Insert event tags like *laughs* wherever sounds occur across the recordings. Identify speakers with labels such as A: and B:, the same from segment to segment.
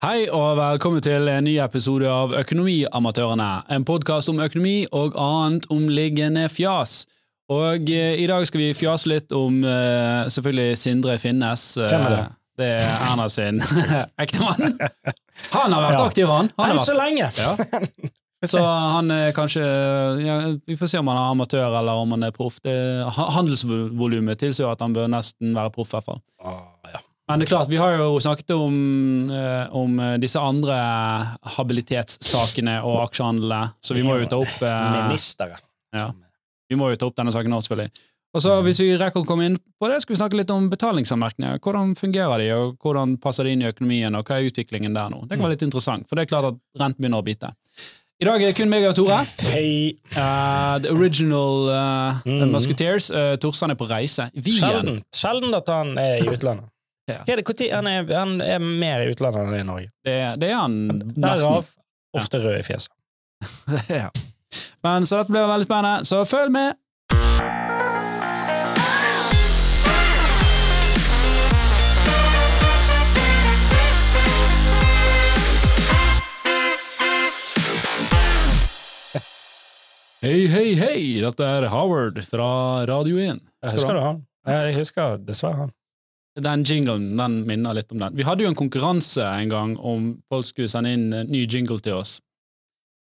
A: Hei og velkommen til en ny episode av Økonomiamatørene. En podkast om økonomi og annet omliggende fjas. Og eh, i dag skal vi fjase litt om eh, selvfølgelig Sindre Finnes. Eh,
B: Hvem er det?
A: Det er Erna sin *laughs* ektemann. Han har vært
B: Ja.
A: aktiv, han. han
B: Enn
A: har
B: så
A: vært.
B: lenge!
A: Ja. Så han er kanskje ja, Vi får se om han er amatør eller om han er proff. Det- ha- Handelsvolumet tilsier at han bør nesten være proff, i hvert fall.
B: Ah, ja.
A: Men det er klart, vi har jo snakket om, eh, om eh, disse andre habilitetssakene og aksjehandlene, så vi må jo ta opp eh,
B: Ministere.
A: ja. Vi må jo ta opp denne saken nå, selvfølgelig. Og så Hvis vi rekker å komme inn på det, skal vi snakke litt om betalingsanmerkninger. Hvordan fungerer de, og hvordan passer de inn i økonomien, og hva er utviklingen der nå? Det kan være litt interessant, for det er klart at renten begynner å bite. I dag er det kun meg og Tore.
B: Hei.
A: Uh, the original uh,
B: mm.
A: Musketeers. Uh, Torstein er på reise.
B: Sjelden. Sjelden at han er i utlandet.
A: Ja.
B: Er det, hvor han, er, han er mer i utlandet enn i Norge.
A: Det, det er han nesten.
B: Derav ofte rød i fjeset. *laughs*
A: ja. Men Så dette blir veldig spennende, så følg med! Hei, hei, hei! Dette er Howard fra Radio 1.
B: Jeg husker du han? Jeg husker dessverre han.
A: Den jinglen den minner litt om den. Vi hadde jo en konkurranse en gang om folk skulle sende inn en ny jingle til oss.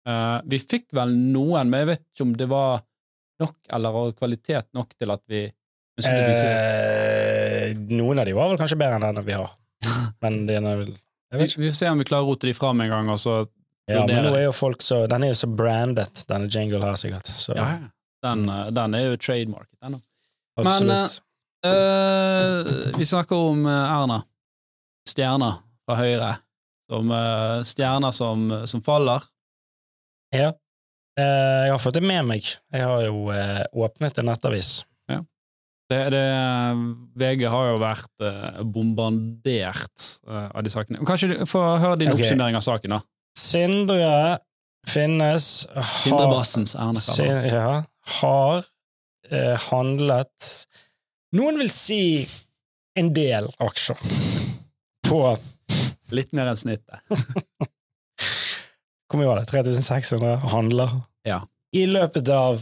A: Uh, vi fikk vel noen, men jeg vet ikke om det var nok eller kvalitet nok til at vi.
B: Eh, noen av de var vel kanskje bedre enn den vi har. *laughs* Men den er vel
A: Vi, vi får se om vi klarer å rote de fram en gang, og så
B: Ja, men nå er jo folk så Den er jo så brandet, denne jingle her, sikkert. Så
A: Ja. Den, eh, den er jo trademarket, den. òg.
B: absolutt.
A: Eh, vi snakker om eh, Erna. Stjerner fra Høyre. Som uh, stjerner som, som faller.
B: Ja. Uh, jeg har fått det med meg. Jeg har jo åpnet en nettavis.
A: Det, det, VG har jo vært bombardert av de sakene. Kanskje du får høre din
B: okay.
A: oppsummering av saken, da.
B: Sindre Finnes har,
A: Sindre Bassens Erna
B: Sin, ja, har handlet Noen vil si en del aksjer på
A: Litt mer enn snittet. *laughs*
B: Hvor mye var det? 3600 handler?
A: Ja.
B: I løpet av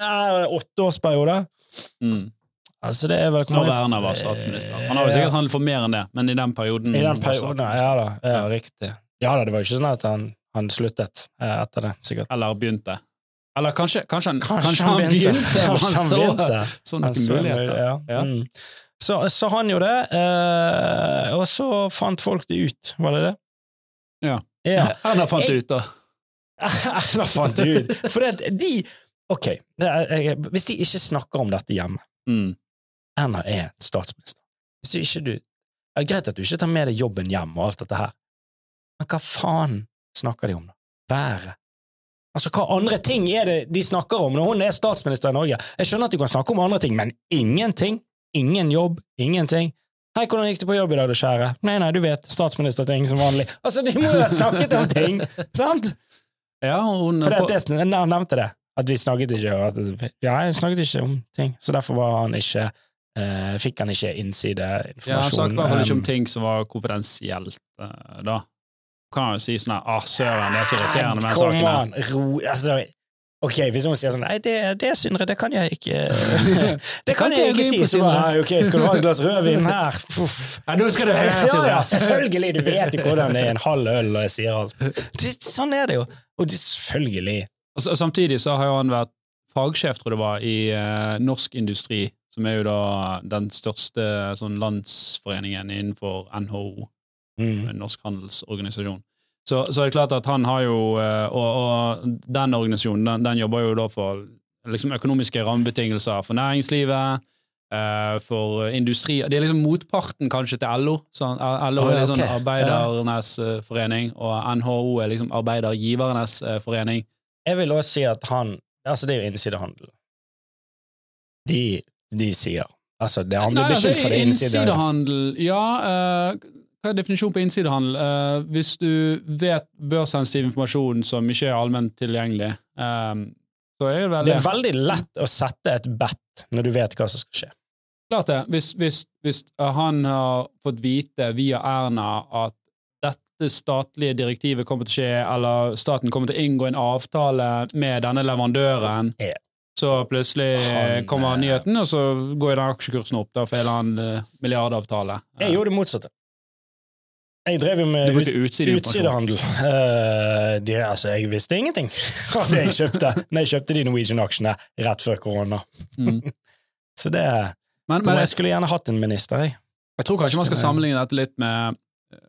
B: eh, åtteårsperiode.
A: Mm.
B: Altså, det er vel
A: Når Erna var statsminister. Han har jo sikkert handlet for mer enn det, men i den perioden
B: I den perioden, ja da. Ja, riktig. Ja da, det var jo ikke sånn at han, han sluttet eh, etter det, sikkert.
A: Eller begynte. Eller kanskje, kanskje, han,
B: Kanskje
A: kanskje han begynte, og
B: Kanskje
A: han
B: han
A: så,
B: begynte.
A: så
B: Han
A: noen
B: så
A: muligheter.
B: Ja.
A: Ja.
B: Mm. Så, så han gjorde det, eh, og så fant folk det ut, var det det?
A: Ja.
B: ja. *laughs*
A: Erna fant det ut, da. *laughs*
B: Erna fant det ut. For det, de Ok, det er, jeg, hvis de ikke snakker om dette hjemme
A: Mm.
B: Erna er statsminister. Hvis du ikke du er Greit at du ikke tar med deg jobben hjem og alt dette her, men hva faen snakker de om, da? Været? Altså, hva andre ting er det de snakker om når hun er statsminister i Norge? Jeg skjønner at de kan snakke om andre ting, men ingenting? Ingen jobb? Ingenting? Hei, hvordan gikk det på jobb i dag, du kjære? Nei, nei, du vet, statsministerting som vanlig. Altså, de må jo ha snakket om ting, *laughs* sant?
A: Ja, hun
B: For han nevnte det, at vi snakket ikke at, Ja, jeg snakket ikke om ting, så derfor var han ikke eh, fikk han ikke
A: ja, han snakket i hvert fall ikke om ting som var konfidensielt, eh, da. Kan jo si sånn her Ah, søren, det er så irriterende med den saken. her».
B: an, ro altså, Ok, hvis noen sier sånn Nei, det, det Sindre, det kan jeg ikke *laughs* Det kan jeg ikke si. Så bare, ok, skal du ha et glass rødvin her? Puff.
A: Ja, nå skal du høre,
B: Ja,
A: Sindre.
B: ja, selvfølgelig! Du vet jo hvordan det er en halv øl, og jeg sier alt. Det, sånn er det jo. Og det, selvfølgelig.
A: Og og samtidig så har jo han vært fagsjef, tror jeg det var, i uh, Norsk Industri, som er jo da den største sånn landsforeningen innenfor NHO,
B: Mm.
A: Norsk handelsorganisasjon. Så, så er det klart at han har jo eh, Og, og den organisasjonen den, den jobber jo da for liksom økonomiske rammebetingelser for næringslivet, eh, for industri Det er liksom motparten kanskje til LO. Så LO er liksom arbeidernes eh, forening, og NHO er liksom arbeidergivernes forening.
B: Jeg vil også si at han Altså, det er jo innsidehandel. De, de sier Altså, det han blir beskyldt for det innsidehandel.
A: Ja, eh, hva er definisjonen på innsidehandel? Uh, hvis du vet børssensitiv informasjon som ikke er allment tilgjengelig, um, så er det vel
B: Det er veldig lett å sette et bet når du vet hva som skal skje.
A: Klart det. Hvis, hvis, hvis han har fått vite via Erna at dette statlige direktivet kommer til å skje, eller staten kommer til å inngå en avtale med denne leverandøren.
B: yeah.
A: Så plutselig
B: Han,
A: kommer
B: eh,
A: nyheten, og så går den aksjekursen opp da, for en eller annen eh, milliardavtale.
B: Jeg gjorde det motsatte. Jeg drev jo med ut, utsidehandel. Uh, de, altså, jeg visste ingenting *laughs* av det jeg kjøpte når jeg kjøpte de Norwegian-aksjene rett før korona.
A: Mm. *laughs*
B: Så det
A: Men, men
B: Jeg skulle gjerne hatt en minister, jeg.
A: jeg tror kanskje man skal sammenligne dette litt med eh,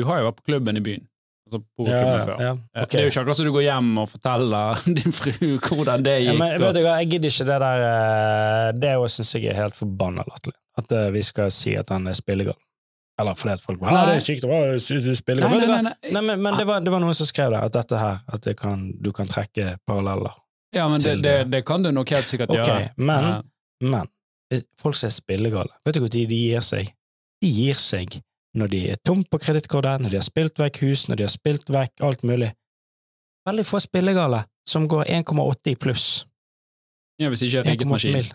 A: Du har jo vært på klubben i byen. Altså pokerklubben før.
B: ja, okay.
A: Det er jo ikke akkurat så du går hjem og forteller *laughs* din fru hvordan det
B: Ja,
A: gikk.
B: men vet du hva, jeg gidder ikke det der eh, Det syns jeg er helt forbanna latterlig. At eh, vi skal si at han er spillegal. Eller fordi at folk bare
A: Nei.
B: «Ja, det er sykt bra, du spiller.
A: Nei, nei, nei, nei.
B: Nei, men, men det, var, det var noen som skrev det, at dette her At det kan, du kan trekke paralleller.
A: Ja, men det, det,
B: det.
A: kan du nok helt sikkert
B: okay,
A: gjøre.
B: men
A: ja.
B: Men folk som er spillegale, vet du hvor de gir seg? De gir seg når de er tom på kredittkortet, når de har spilt vekk hus, når de har spilt vekk alt mulig. Veldig få spillegale som går 1,8 i pluss.
A: ja, hvis ikke rigget maskin.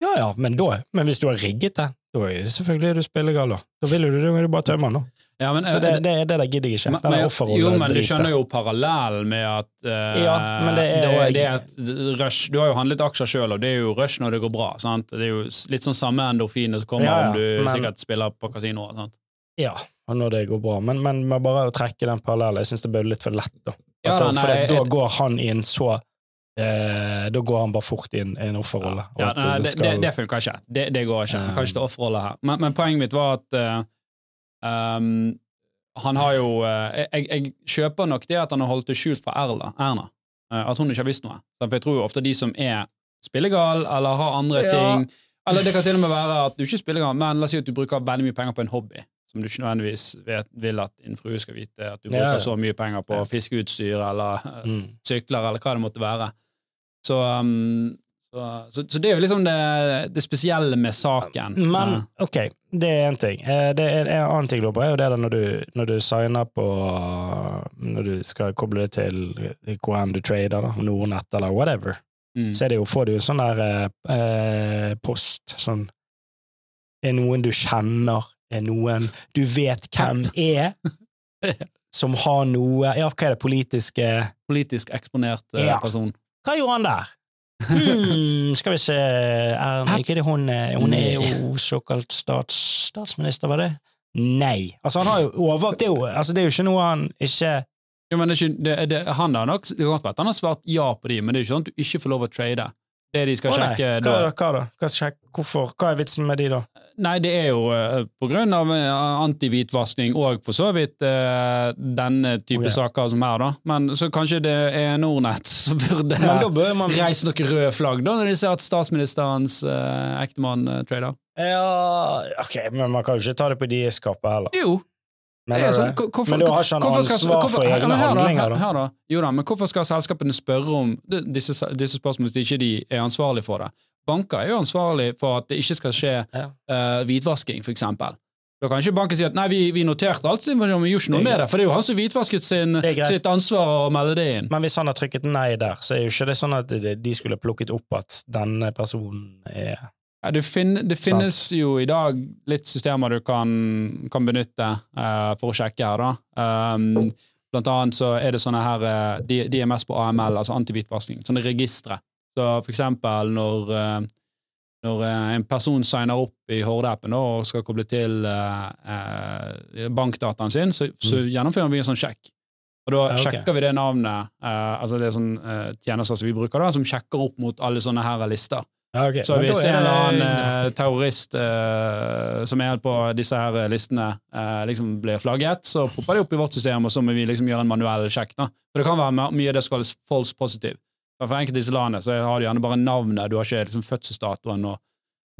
B: Ja ja, men da Men hvis du har rigget det, da er det selvfølgelig er du spillegal, da. Da vil du, da vil bare tømme den, da.
A: Ja, men,
B: Så
A: eh,
B: det, det, det der gidder jeg ikke.
A: Men, men, jo, men du skjønner jo parallellen med at uh,
B: Ja, men det er-
A: det, det er rush. Du har jo handlet aksjer sjøl, og det er jo rush når det går bra. Sant? Det er jo litt sånn samme endorfinet som kommer
B: Ja, ja,
A: om du
B: men-
A: sikkert spiller på kasinoer. sant?
B: Ja, og når det går bra. Men, men bare å trekke den parallellen, jeg syns det ble litt for lett, da.
A: Ja,
B: At da,
A: nei,
B: for da går han i en så eh, Da går han bare fort inn i en, offerrolle.
A: Ja, nei, det,
B: skal-
A: det, det funker ikke. Det, det går ikke.
B: Um.
A: ikke ta offerrolle her. Men, men poenget mitt var at uh, um, han har jo uh, jeg, jeg kjøper nok det at han har holdt det skjult fra Erla, Erna. Uh, at hun ikke har visst noe. For jeg tror jo ofte de som er spillegal eller har andre
B: Ja.
A: ting Eller det kan til og med være at du ikke er spillegal, men la oss si at du bruker veldig mye penger på en hobby som du ikke nødvendigvis vet, vil at din frue skal vite. At du bruker
B: ja.
A: så mye penger på
B: Ja.
A: fiskeutstyr eller eh,
B: mm.
A: sykler, eller hva det måtte være. Så, um, så, så, så det er jo liksom det, det spesielle med saken.
B: Men ok, det er én ting. Eh, Det er en annen ting, Lopo, er jo det der når du, når du signer på Når du skal koble det til hvor enn du trader, da, Nordnett eller whatever,
A: mm.
B: så er det jo, får du sånn der eh, eh, post sånn Er noen du kjenner? Er noen du vet hvem er? *laughs* Som har noe Ja, hva er det politiske
A: Politisk eksponert uh,
B: Ja.
A: person.
B: Hva gjorde han der? *laughs* Hmm, skal vi se er, Ikke det hun Hun er jo såkalt stats, statsminister, var det? Nei. Altså, han har jo over... Det er jo, altså, det er jo ikke noe han ikke
A: Jo, men det er ikke, det, det, han har nok, han har svart ja på de, men det er jo ikke sånn at du ikke får lov å trade. Det de skal
B: nei.
A: sjekke
B: Hva,
A: da?
B: Hva da? Hva, sjek hvorfor? Hva er vitsen med de, da?
A: Nei, det er jo uh, på grunn av eh, antihvitvasking og for så vidt uh, denne type
B: Oh, yeah.
A: saker som her, da. Men så kanskje det er Nordnett som burde
B: Men da bør man
A: reise noen røde flagg, da, når de ser at statsministerens uh, ektemann uh, trader.
B: Ja, ok, men man kan jo ikke ta det på deres kappe heller.
A: Jo, sånn,
B: det?
A: hvorfor,
B: Men da har ikke han
A: ansvar skal- hvorfor-
B: for egne
A: her
B: handlinger,
A: her-
B: da?
A: Her da. Jo da, men hvorfor skal selskapene spørre om disse, disse spørsmålene hvis de ikke de er ansvarlig for det? Banker er jo ansvarlig for at det ikke skal skje
B: Ja.
A: uh, hvitvasking, for eksempel. Da kan ikke banken si at nei, vi, vi noterte alt, men vi gjorde ikke noe
B: Det
A: med det, for det er jo han som hvitvasket sin, sitt ansvar å melde det inn.
B: Men hvis han har trykket nei der, så er jo ikke det sånn at de skulle plukket opp at denne personen er
A: Ja, det, fin, det finnes jo i dag litt systemer du kan, kan benytte uh, for å sjekke her, da. Um, blant annet så er det sånne her uh, de, de er mest på AML, altså antihvitvasking, sånne registre. Så for eksempel når, uh, når eh, en person signer opp i Horde-appen og skal koble til eh, eh, bankdataen sin, så, så gjennomfører vi en sånn sjekk. Og da
B: Ja, ok.
A: sjekker vi det navnet, eh, altså det er sånn eh, tjenester som vi bruker, da, som sjekker opp mot alle sånne her lister.
B: Ja, okay.
A: Så hvis en
B: er
A: eller annen eh, terrorist eh, som er på disse her listene, eh, liksom blir flagget, så popper de opp i vårt system, og så må vi liksom gjøre en manuell sjekk. da. For det kan være mye av det som kalles false positive. For enkelte disse landene så har du gjerne bare navnet, du har ikke liksom fødselsdatoen, og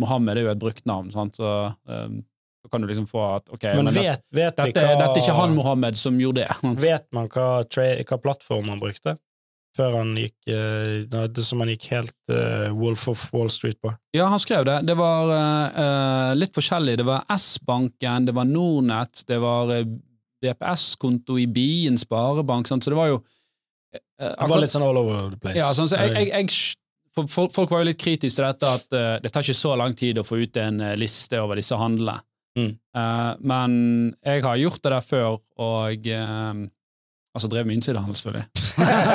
A: Mohammed er jo et brukt navn, sant? så eh, så kan du liksom få at ok,
B: Men
A: men det,
B: vet, vet
A: dette,
B: hva
A: dette er ikke han Mohammed som gjorde det. *laughs*
B: Vet man hva, hva plattform han brukte? Før han gikk uh, det som han gikk helt uh, Wolf of Wall Street på?
A: Ja, han skrev det. Det var eh, litt forskjellig. Det var S-banken, det var Nordnett, det var BPS-konto i Bien sparebank, sant? så det var jo
B: Det var litt sånn all over the place.
A: ja, sånn, så jeg, jeg, jeg, for folk, var jo litt kritiske til dette at det tar ikke så lang tid å få ut en liste over disse handlene.
B: Mm.
A: Men jeg har gjort det der før, og Altså drev med innsidehandel, selvfølgelig.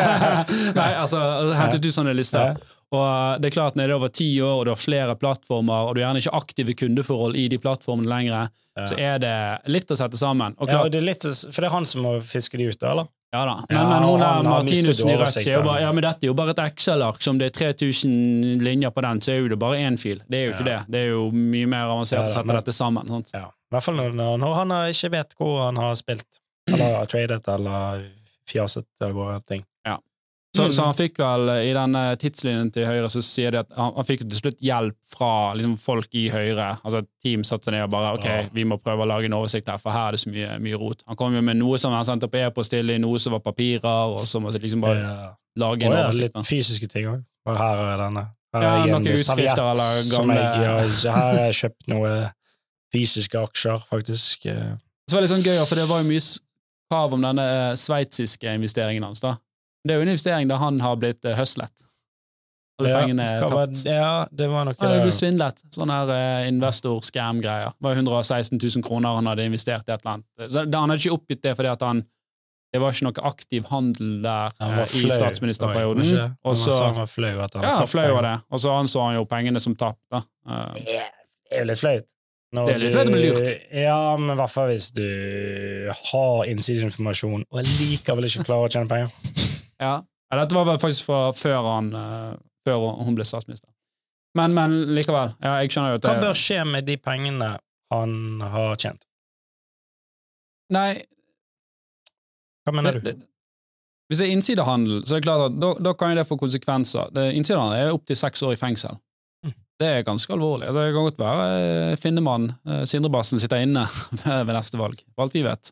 A: *laughs* Nei, altså hentet ut sånne lister. Og eh, det er klart, når det er over ti år, og du har flere plattformer, og du har gjerne ikke aktive kundeforhold i de plattformene lenger, så er det litt å sette sammen. Og
B: Ja, og det er litt, for det er han som må fiske de ut, da, eller?
A: ja da. Men,
B: Ja,
A: men hun der Martinussen i Rødt sier jo bare ja, men dette er jo bare et Excel-ark, som det er 3000 linjer på den, så er jo det bare én fil. Det er jo ikke
B: Ja.
A: det. Det er jo mye mer avansert
B: Ja da,
A: å sette
B: men-
A: dette sammen. Sant?
B: Ja. I hvert fall når, når han ikke vet hvor han har spilt, eller tradet, eller fjaset av gårde ting.
A: Så,
B: Mm.
A: så han fikk vel, i denne tidslinjen til Høyre, så sier de at han, han fikk til slutt hjelp fra liksom, folk i Høyre. Altså et team satte seg ned og bare ok,
B: Ja.
A: vi må prøve å lage en oversikt her, for her er det så mye, mye rot. Han kom jo med noe som han sendte på e-post til, i noe som var papirer, og så måtte de liksom bare
B: Ja.
A: lage
B: Og
A: en
B: ja,
A: oversikt.
B: litt fysiske ting òg. Her er denne. Her
A: Ja,
B: er
A: noen utskrifter eller
B: som
A: gamle-
B: jeg, ja, her har jeg kjøpt noe fysiske aksjer, faktisk. Eh, *laughs*
A: Så var det litt sånn gøy, for det var jo mye krav om denne eh, sveitsiske investeringen hans. da. Det er jo en investering der han har blitt uh, høslet. Alle
B: ja,
A: pengene er
B: tapt. var-. Ja, det var noe der.
A: blitt svindlet. Sånn her uh, investor-scam-greier. Det var 116 000 kroner han hadde investert i et eller annet. Så Han hadde ikke oppgitt det fordi at han det var ikke noe aktiv handel der eh,
B: var
A: i statsministerperioden. Og så
B: flau
A: ja,
B: penger.
A: det. Og så anså han jo pengene som tapt. da. yeah,
B: Det er jo litt flaut. Når
A: Det er litt flaut å bli lurt.
B: Ja, men i hvert fall hvis du har innsideinformasjon og likevel ikke klarer å tjene penger.
A: Ja. ja, Dette var vel faktisk fra før han eh, før hun ble statsminister. Men, men likevel. Ja, jeg skjønner jo at det
B: Hva bør skje med de pengene han har tjent?
A: Nei,
B: Hva mener
A: det,
B: du?
A: det, hvis det er innsidehandel, så er det klart at da, da kan jo det få konsekvenser. Det, innsidehandel er opptil seks år i fengsel. Det er ganske alvorlig. Det kan godt være eh, Finnemann, eh, Sindrebassen, sitter inne *laughs* ved neste valg, for alt vi vet.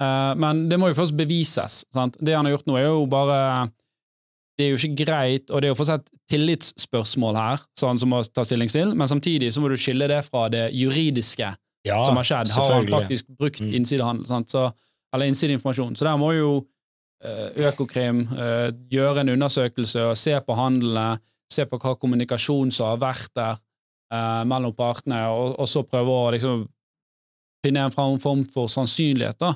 A: Eh, Men det må jo først bevises. Sant? Det han har gjort nå, er jo bare Det er jo ikke greit, og det er jo fortsatt tillitsspørsmål her, sånn som må ta stilling til, men samtidig så må du skille det fra det juridiske
B: Ja,
A: som har skjedd. Har han faktisk brukt
B: Mm.
A: innsidehandel, sant? Så, eller innsideinformasjon? Så der må jo Økokrim gjøre en undersøkelse og se på handlene, se på hva kommunikasjon som har vært der eh, mellom partene, og, og så prøve å liksom finne en form for sannsynlighet. da.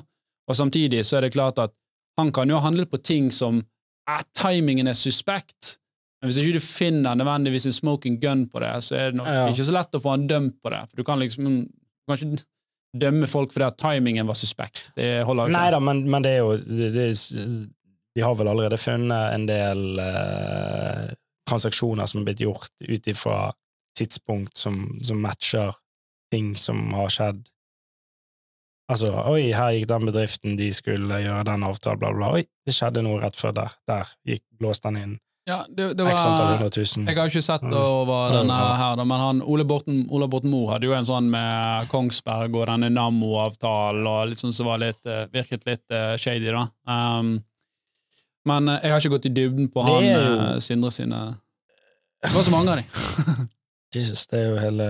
A: Og samtidig så er det klart at han kan jo ha handlet på ting som eh, timingen er suspekt. Men hvis ikke du finner nødvendigvis en smoking gun på det, så er det nok
B: Ja.
A: ikke så lett å få han dømt på det. For du kan liksom du kan ikke dømme folk fordi at timingen var suspekt. Det holder ikke.
B: Nei da, men, men det er jo det, det, De har vel allerede funnet en del eh, transaksjoner som er blitt gjort ut ifra tidspunkt som, som matcher ting som har skjedd. Altså, oi, her gikk den bedriften, de skulle gjøre den avtalen, bla, bla. Oi, det skjedde noe rett før der. Der gikk, blåste den inn
A: Ja, det, det
B: x antall
A: var, jeg har ikke sett over denne her, men han, Ole Borten, Ola Borten Moe hadde jo en sånn med Kongsberg og denne Nammo-avtalen, og liksom som var litt, eh, virket litt eh, shady, da. Um, men eh, jeg har ikke gått i dybden på han
B: jo-
A: eh, Sindre sine Det var så mange av de. *laughs*
B: Jesus, det er jo hele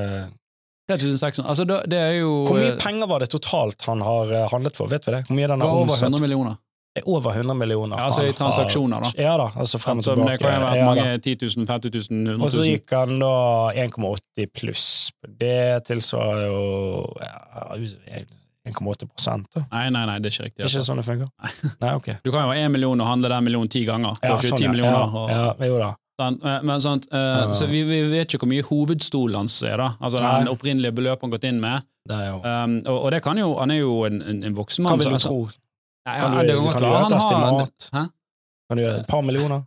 A: 3600. Altså, det, det er jo
B: Hvor mye
A: eh,
B: penger var det totalt han har handlet for? Vet vi det? Hvor mye den har
A: over 100 millioner.
B: Det er over 100 millioner.
A: Ja, altså i transaksjoner, da.
B: Ja da, altså frem og tilbake.
A: det kan være
B: Ja,
A: mange 10 000, 50 000, 100 000.
B: Og så gikk han da 1,80 pluss. Det tilsvarer jo ja, 1,8 prosent.
A: Nei, nei, nei, det er ikke riktig.
B: Det er ikke
A: Altså.
B: sånn det funker? Nei, *laughs* ok.
A: Du kan jo ha én million og handle den millionen ti ganger.
B: Ja, sånn,
A: 10
B: ja.
A: og,
B: ja, jo da.
A: sant? Men, sant, eh,
B: Ja.
A: Så vi, vi vet ikke hvor mye hovedstolen hans er, da. Altså
B: Nei.
A: den opprinnelige beløpet han gått inn med.
B: Det er jo
A: Um, og, og det kan jo, han er jo en, en, en voksen
B: Hva
A: mann.
B: vil du tro?
A: Nei,
B: Kan du-
A: det kan
B: kan du gjøre et estimat?
A: Hæ?
B: Kan du gjøre et par millioner?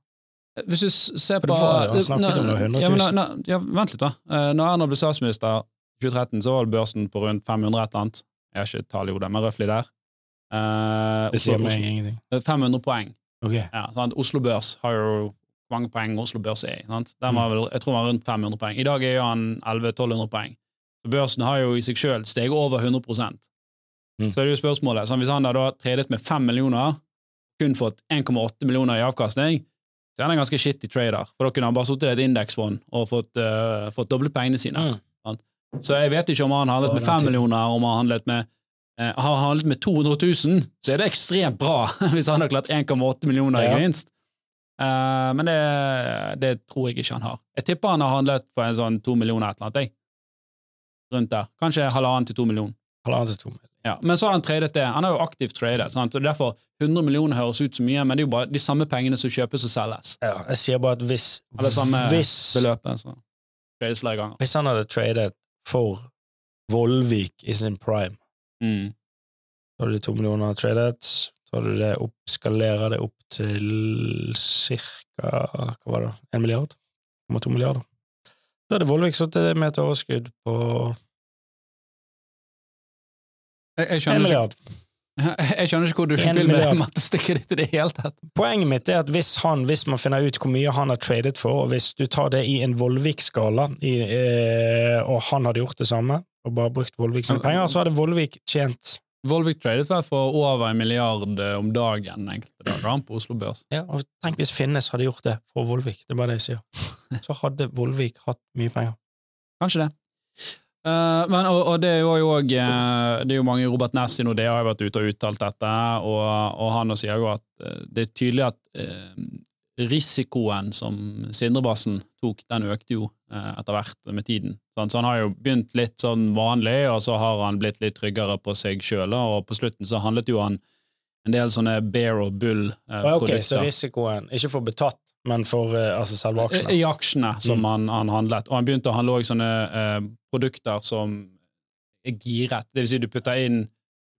A: Hvis du ser på
B: han snakket om det, 100 000.
A: Ja, vent litt, da. Eh, Når Erna ble statsminister i 2013, så var vel børsen på rundt 500 et eller annet. Jeg har ikke tall i hodet, men røftlig der. Eh,
B: Det sier
A: Oslo-
B: meg ingenting.
A: 500 poeng.
B: Ok.
A: Ja? Oslo Børs har jo hvor mange poeng Oslo Børs er i.
B: Mm.
A: var vel, jeg tror den var rundt 500 poeng. I dag er han 1100-1200 poeng. Så Børsen har jo i seg sjøl steget over 100
B: Mm.
A: Så er det jo spørsmålet. sånn, Hvis han da tradet med 5 millioner, kun fått 1,8 millioner i avkastning, så er han en ganske shitty trader. For da kunne han bare sittet i et indeksfond og fått, uh, fått doblet pengene sine.
B: Mm.
A: Så jeg vet ikke om han har handlet med
B: den
A: 5 millioner, om han har handlet med eh, har han handlet med 200 000, så er det ekstremt bra *laughs* hvis han har klart 1,8 millioner i gevinst. Eh, men det, det tror jeg ikke han har. Jeg tipper han har handlet for en sånn to millioner et eller annet. Jeg. Rundt der. Kanskje halvannen til to millioner.
B: Halvannen til to millioner.
A: Ja, men så har han tradet det. Han er jo aktivt tradet. Sant? og derfor 100 millioner høres ut så mye, men det er jo bare de samme pengene som kjøpes og selges.
B: Ja, jeg sier bare at hvis,
A: Eller samme
B: hvis,
A: beløpet. Så. Trades flere ganger.
B: hvis han hadde tradet for Vollvik i sin prime,
A: Mm.
B: har du de to millioner tradet, så har du det opp, skalerer det opp til cirka hva var det, en milliard? 1,2 milliarder. Da hadde Vollvik sittet med et overskudd på
A: Jeg, jeg,
B: en
A: skjønner ikke,
B: milliard.
A: Jeg skjønner ikke hvor du vil med mattestykket ditt i det hele tatt.
B: Poenget mitt er at hvis, han, hvis man finner ut hvor mye han har tradet for, og hvis du tar det i en Vollvik-skala, eh, og han hadde gjort det samme, og bare brukt Vollvik sine penger, så hadde Vollvik tjent
A: Volvik tradet vel for over en milliard eh, om dagen enkelte dager på Oslo Børs.
B: Ja, og tenk hvis Finnes hadde gjort det for Vollvik, det er bare det jeg sier. *laughs* Så hadde Vollvik hatt mye penger.
A: Kanskje det. Eh, men, og, og det er jo òg Det er jo mange Robert Ness i Nordea har jo vært ute og uttalt dette, og, og han sier jo at eh, det er tydelig at uh, risikoen som Sindrebassen tok, den økte jo uh, etter hvert med tiden. Sånn, så han har jo begynt litt sånn vanlig, og så har han blitt litt tryggere på seg sjøl, og på slutten så handlet jo han en del sånne bear og bull-produkter.
B: så risikoen, ikke for betatt, men for eh, altså selve aksjene.
A: I aksjene som
B: Mm.
A: han, han handlet. Og han begynte å handle også sånne eh, produkter som er giret. Det vil si, du putter inn,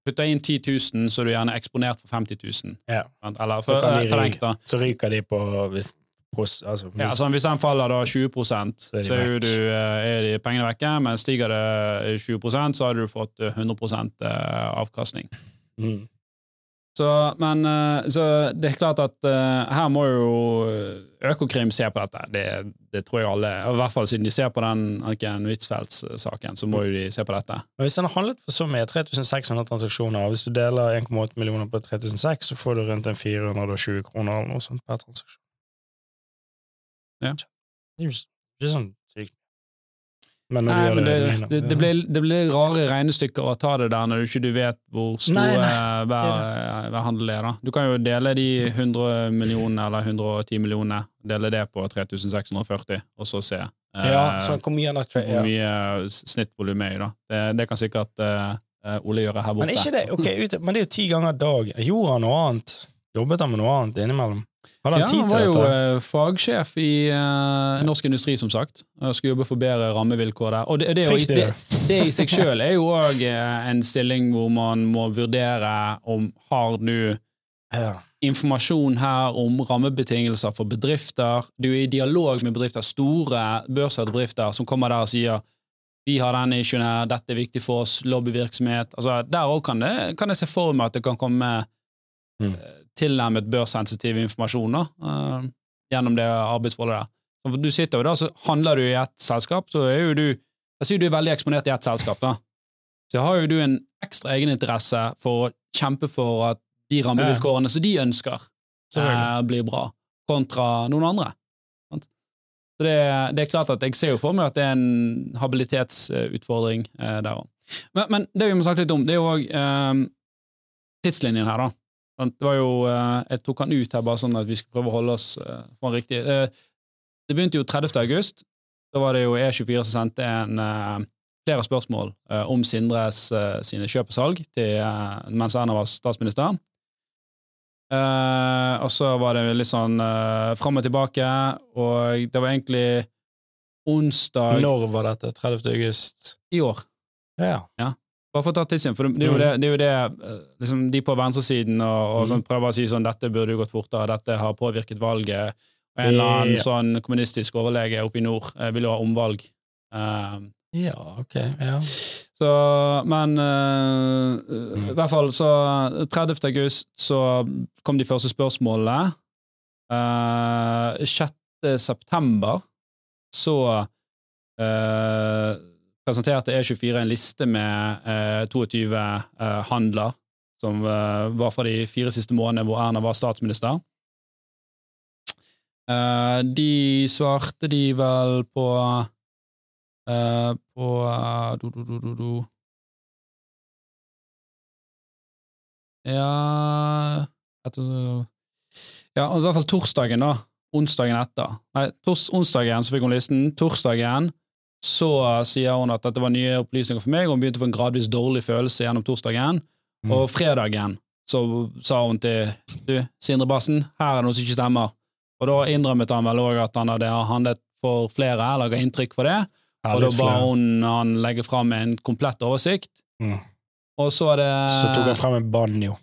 A: putter inn 10 000, så er du gjerne eksponert for 50 000.
B: Ja.
A: Eller
B: Så
A: for, eh,
B: ryke.
A: da.
B: Så ryker de på hvis, pros- altså, hvis,
A: Ja, så hvis den faller da 20% så,
B: er de
A: er, du, eh, er de pengene vekke, men stiger det 20% så har du fått eh, 100 eh, avkastning.
B: mm.
A: Så, men, eh, så det er klart at eh, her må jo Økokrim se på dette. Det, det tror jeg alle, i hvert fall siden de ser på den Anniken Huitfeldt-saken, så må jo de se på dette.
B: Men hvis en har handlet for så mye, 3600 transaksjoner, og hvis du deler 1,8 millioner på 3006, så får du rundt en 420 kroner eller noe sånt per transaksjon.
A: Ja.
B: Det er jo ikke sånn. Men når
A: Nei,
B: du
A: men det,
B: det,
A: det, det, blir, det blir rare regnestykker å ta det der når du ikke du vet hvor stor
B: Nei, nei,
A: hver, hver handel er. da. Du kan jo dele de 100 millionene eller 110 millionene, dele det på 3640, og så se eh,
B: Ja, så hvor mye
A: hvor
B: ja.
A: mye snittvolum er i. da. Det, det kan sikkert eh, Ole gjøre her borte.
B: Men, ikke det, okay, ut, men det er jo ti ganger dag. Gjorde han noe annet? Jobbet han med noe annet innimellom? Hadde han
A: Ja,
B: tid
A: han var jo
B: dette?
A: eh, fagsjef i uh, Norsk Industri, som sagt. Og skulle jobbe for bedre rammevilkår der. Og det, det,
B: Fikk
A: det,
B: det?
A: det i seg sjøl er jo òg en stilling hvor man må vurdere om har du
B: Ja.
A: informasjon her om rammebetingelser for bedrifter. Du er i dialog med bedrifter, store børsete bedrifter, som kommer der og sier vi har denne issuen her, dette er viktig for oss, lobbyvirksomhet. Altså, der òg kan, det- kan jeg se for meg at det kan komme
B: Mm.
A: Tilnærmet børssensitiv informasjon da, eh, gjennom det arbeidsforholdet der. Så du sitter jo da, så handler du i ett selskap, så er jo du Jeg sier du er veldig eksponert i ett selskap, da. Så har jo du en ekstra egeninteresse for å kjempe for at de rammevilkårene som de ønsker, eh, blir bra, kontra noen andre. Så det, det er klart at jeg ser jo for meg at det er en habilitetsutfordring eh, der òg. Men, men det vi må snakke litt om, det er jo òg eh, tidslinjen her, da. Det var jo, eh, Jeg tok han ut her bare sånn at vi skulle prøve å holde oss eh, på riktig eh, Det begynte jo 30. august. Da var det jo E24 som sendte en, flere spørsmål om Sindres sine kjøp og salg til, mens Erna var statsminister. Og så var det litt sånn uh, fram og tilbake, og det var egentlig onsdag
B: Når var dette? 30. august?
A: i år.
B: Ja.
A: Bare for å ta tidslinjen, for det
B: Mm.
A: det, det, er jo det eh, liksom de på venstresiden og, og
B: Mm.
A: sånn, prøver å si sånn dette burde jo gått fortere, dette har påvirket valget. Og en eller annen sånn kommunistisk overlege oppe i nord eh, vil jo ha omvalg. Um,
B: ja, ok. Ja.
A: så, men uh,
B: Mm.
A: i hvert fall så 30. august så kom de første spørsmålene. Uh, 6. september så eh, presenterte E24 en liste med eh, 22 eh, handler som eh, var fra de fire siste månedene hvor Erna var statsminister. Eh, de svarte de vel på eh, på eh, do, do, do. Ja etter, Ja, i hvert fall torsdagen, da. Onsdagen etter. Nei, tors, onsdagen så fikk hun listen. Torsdagen så sier hun at dette var nye opplysninger for meg, og hun begynte å få en gradvis dårlig følelse gjennom torsdagen.
B: Mm.
A: Og fredagen så sa hun til du, Sindre Bassen, her er det noe som ikke stemmer. Og da innrømmet han vel òg at han hadde handlet for flere, eller ga inntrykk for det.
B: Ja,
A: og da ba hun han legge fram en komplett oversikt.
B: Mm.
A: Og så er det
B: Så tok han frem en banjo,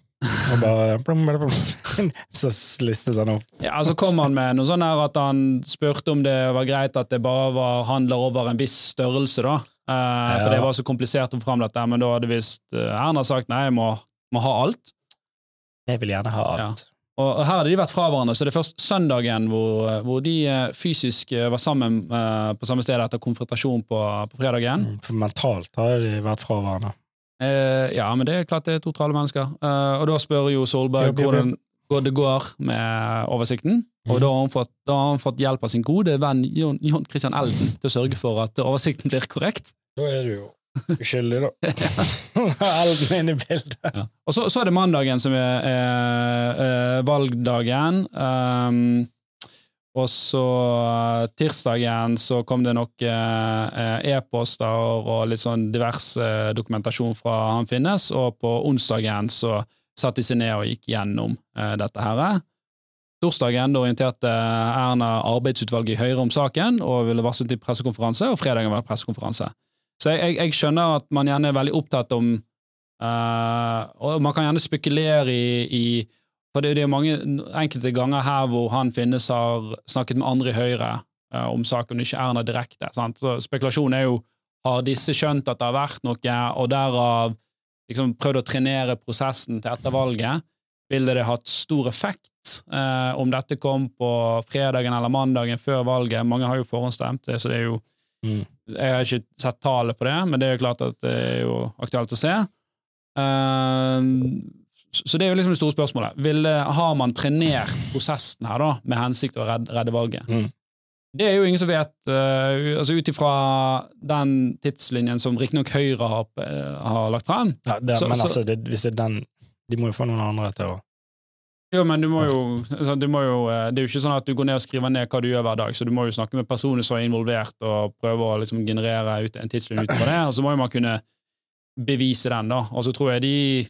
B: og bare blum, blum, blum. *laughs* Så listet han opp.
A: Ja, så kom han med noe sånn her at han spurte om det var greit at det bare var handler over en viss størrelse, da. Eh, For det var så komplisert å få fram dette, men da hadde visst eh, Erna sagt nei, jeg må, må ha alt.
B: Jeg vil gjerne ha alt.
A: Og og her hadde de vært fra hverandre, så det er først søndagen hvor, hvor de eh, fysisk eh, var sammen eh, på samme sted etter konfrontasjon på, på fredagen.
B: Mm, For mentalt har de vært fra hverandre.
A: Eh, ja, men det er klart det er totale mennesker. Eh, og da spør jo Solberg
B: jo,
A: hvordan det går med oversikten. Og
B: Mhm.
A: da har, han fått, da har han fått hjelp av sin gode venn John, John Christian Elden til å sørge for at oversikten blir korrekt.
B: Da er du jo uskyldig, da. *laughs* *laughs* Elden inne i bildet.
A: Ja. Og så, så er det mandagen som er, er, er valgdagen. Um, og så eh, tirsdagen så kom det nok eh, eh, e-poster og litt sånn divers dokumentasjon fra han finnes, og på onsdagen så satte de seg ned og gikk gjennom dette her. Torsdagen da orienterte Erna arbeidsutvalget i Høyre om saken og ville varsle til pressekonferanse, og fredagen var det pressekonferanse. Så jeg, jeg, jeg skjønner at man gjerne er veldig opptatt om eh, Og man kan gjerne spekulere i, i For det, det er mange enkelte ganger her hvor han finnes har snakket med andre i Høyre uh, om saken, og ikke Erna direkte. Sant? Så spekulasjonen er jo har disse skjønt at det har vært noe, og derav liksom prøvd å trenere prosessen til etter valget? Ville det hatt stor effekt eh, om dette kom på fredagen eller mandagen før valget? Mange har jo forhåndsstemt, så det er jo
B: Mm.
A: Jeg har ikke sett tallet på det, men det er jo klart at det er jo aktuelt å se. Eh, så det er jo liksom det store spørsmålet. Vil, har man trenert prosessen her da, med hensikt å redde, redde valget?
B: Mm.
A: Det er jo ingen som vet, uh, altså ut ifra den tidslinjen som riktignok Høyre har, uh, har lagt frem.
B: Ja, det,
A: Så-
B: men
A: så-
B: altså, det, hvis det er den De må jo få noen andre til å
A: Jo, men du må jo, altså, du må jo eh, Det er jo ikke sånn at du går ned og skriver ned hva du gjør hver dag, så du må jo snakke med personer som er involvert, og prøve å liksom generere ut en tidslinje ut fra det, og så må jo man kunne bevise den, da. Og så tror jeg de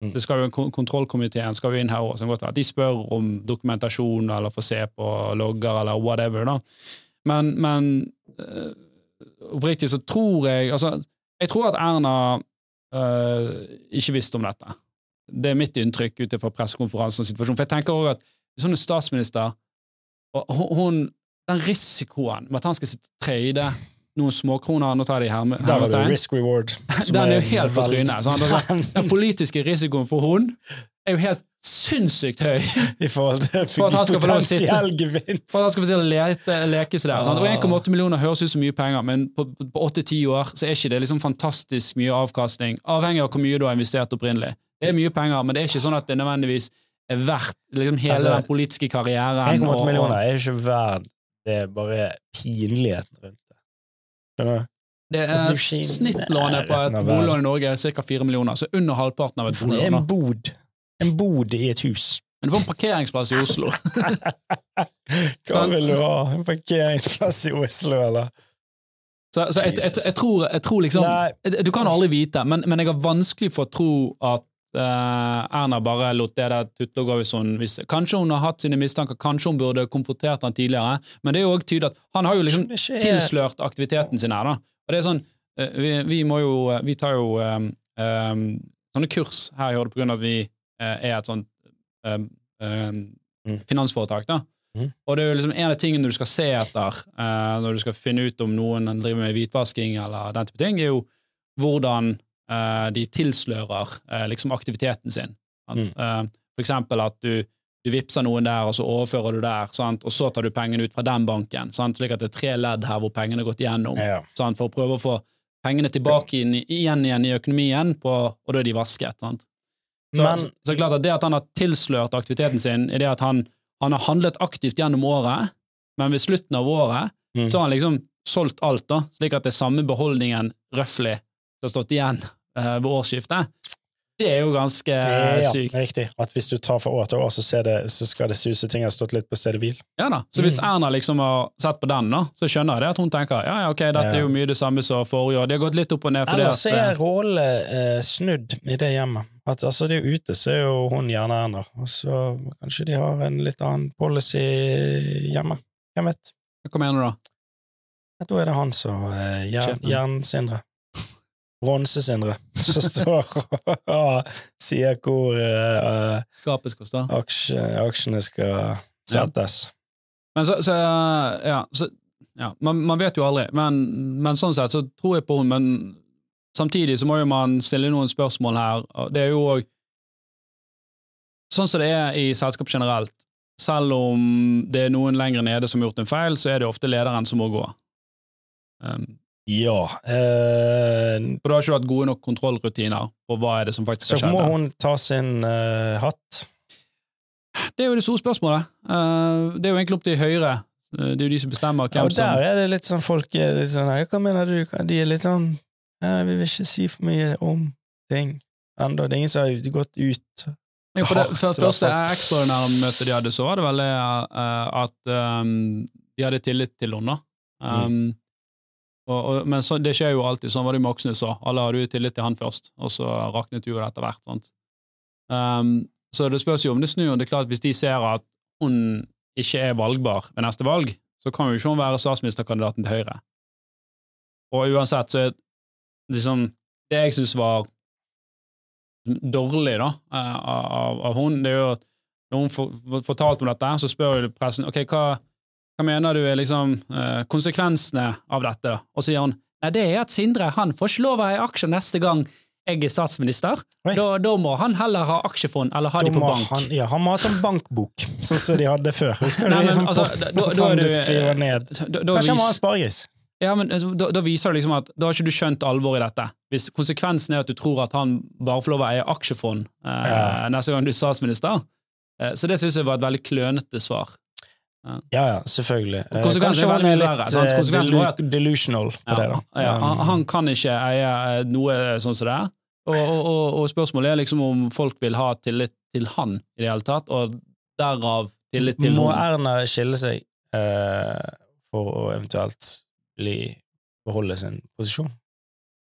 B: Mm.
A: det skal jo en Kontrollkomiteen skal jo inn her også, de spør om dokumentasjon eller får se på logger eller whatever, da. Men, men eh, oppriktig så tror jeg Altså, jeg tror at Erna eh, ikke visste om dette. Det er mitt inntrykk ut fra pressekonferansen. For jeg tenker også at hvis hun er statsminister, og hun, Den risikoen med at han skal sitte tredje noen småkroner Nå tar de her, med,
B: Der har du risk reward. *laughs*
A: Den er jo helt på trynet. Altså, *laughs* Den politiske risikoen for hun er jo helt sinnssykt høy
B: I forhold til
A: For at han skal få lov for at han skal få lete, leke seg der. Sant? Og 1,8 millioner høres ut som mye penger, men på, på 8-10 år så er ikke det liksom fantastisk mye avkastning, avhengig av hvor mye du har investert opprinnelig. Det er mye penger, men det er ikke sånn at det nødvendigvis er verdt liksom hele
B: Altså,
A: den politiske karrieren.
B: 1,8
A: og- og-
B: millioner er ikke verdt det er bare pinligheten rundt det.
A: Det er
B: Altså,
A: Snittlånet på et
B: boliglån
A: bolån i Norge er ca. 4 millioner, så under halvparten av et
B: boliglån. det er en bod. En bod i et hus.
A: Men du får en parkeringsplass i Oslo. *laughs*
B: Hva vil du ha? En parkeringsplass i Oslo, eller?
A: Så, så jeg, jeg, jeg, tror, jeg tror liksom
B: Nei.
A: Du kan aldri vite, men, men jeg har vanskelig for å tro at Erna bare lot det der tutle og gå hvis hun hvis, Kanskje hun har hatt sine mistanker, kanskje hun burde konfrontert han tidligere, men det er jo også tydelig at han har jo liksom tilslørt aktiviteten sin her, da. Og det er sånn, eh, vi, vi må jo Vi tar jo um, um, sånne kurs her i Horde på grunn av at vi uh, er et sånt um, finansforetak, da.
B: Mm.
A: Og det er jo liksom en av tingene du skal se etter uh, når du skal finne ut om noen driver med hvitvasking eller den type ting, er jo hvordan eh, de tilslører eh, liksom aktiviteten sin.
B: Mm.
A: Eh, for eksempel at du, du vippser noen der, og så overfører du der, sant? og så tar du pengene ut fra den banken, sant? slik at det er tre ledd her hvor pengene har gått igjennom,
B: Ja.
A: for å prøve å få pengene tilbake inn, igjen igjen i økonomien, på, og da er de vasket. Sant? Så,
B: Men
A: så, så det klart at det at han har tilslørt aktiviteten sin, er det at han, han har handlet aktivt gjennom året, men ved slutten av året
B: Mm.
A: så har han liksom solgt alt, da, slik at det er samme beholdningen røftlig som har stått igjen eh, ved årsskiftet. Det er jo ganske
B: ja,
A: sykt.
B: riktig. At hvis du tar fra år til år, så, ser det, så skal det suse ting har stått litt på stedet hvil.
A: Ja da, Så hvis
B: Mm.
A: Erna liksom har sett på den, da, så skjønner jeg det at hun tenker ja, ja, ok, dette er jo mye det samme som forrige år. Det har gått litt opp og ned. fordi
B: Ellers
A: at,
B: er rolle eh, snudd i det hjemmet. At altså, det er ute, så er jo hun gjerne Erna. Og så kanskje de har en litt annen policy hjemme. Hvem vet?
A: eh, Hva mener du da?
B: Da er det han som eh. Jernsindre. Bronse-Sindre. *laughs* Som står og sier hvor uh,
A: Skapet skal stå.
B: aksje, aksjene skal settes.
A: Men så, så ja, så, ja man, man vet jo aldri. Men, men sånn sett så tror jeg på henne, men samtidig så må jo man stille noen spørsmål her. Det er jo òg Sånn som det er i selskap generelt, selv om det er noen lenger nede som har gjort en feil, så er det ofte lederen som må gå. Um,
B: Ja. Eh,
A: for du har ikke hatt gode nok kontrollrutiner på hva er det som faktisk
B: så
A: skje?
B: må
A: der.
B: hun ta sin eh, hatt.
A: Det er jo det store spørsmålet. Eh, det er jo egentlig opp til Høyre. Uh, det er jo de som bestemmer
B: Ja,
A: hvem
B: og
A: som
B: der er det litt sånn folk er litt sånn «Nei, Hva mener du? De er litt sånn jeg Vi vil ikke si for mye om ting ennå. Det er ingen som har gått ut.
A: Ja, på det
B: hardt, i hvert
A: første
B: fall.
A: ekstraordinære møtet de hadde, så var det vel det eh, at um, de hadde tillit til henne. da. Um. Og, og, men så, det skjer jo alltid. Sånn var det Moxnes òg. Alle hadde jo tillit til han først, og så raknet jo det etter hvert. sant? Um, så det spørs jo om det snur. Det er klart Hvis de ser at hun ikke er valgbar ved neste valg, så kan jo ikke hun være statsministerkandidaten til Høyre. Og uansett så er liksom Det jeg syns var dårlig da, av, av, av hun, det er jo at når hun fortalte om dette, så spør jo pressen ok, hva, hva mener du er liksom eh, konsekvensene av dette? Og så sier han nei, det er at Sindre han får ikke lov å eie aksjer neste gang jeg er statsminister. Da, da må han heller ha aksjefond, eller ha
B: Da
A: de på bank.
B: Han, ja, han må ha sånn bankbok, sånn som de hadde før. *laughs* Husker du?
A: Nei, men
B: Liksom
A: altså, da- da- da
B: du
A: du-
B: skriver ned.
A: Da, da,
B: Kanskje han må ha spargris.
A: Ja, men altså, da, da viser det liksom at da har ikke du skjønt alvoret i dette. Hvis konsekvensen er at du tror at han bare får lov å eie aksjefond eh,
B: Ja.
A: neste gang du er statsminister, eh, så det syns jeg var et veldig klønete svar.
B: Ja, ja, selvfølgelig. Eh, Kanskje han er litt
A: var
B: delu delusional på det, da.
A: ja, han, han kan ikke eie eh, noe sånn som det er. Og, og, og, spørsmålet er liksom om folk vil ha tillit til han i det hele tatt, og derav tillit til
B: Må. Erna skille seg uh, for å eventuelt bli, beholde sin posisjon?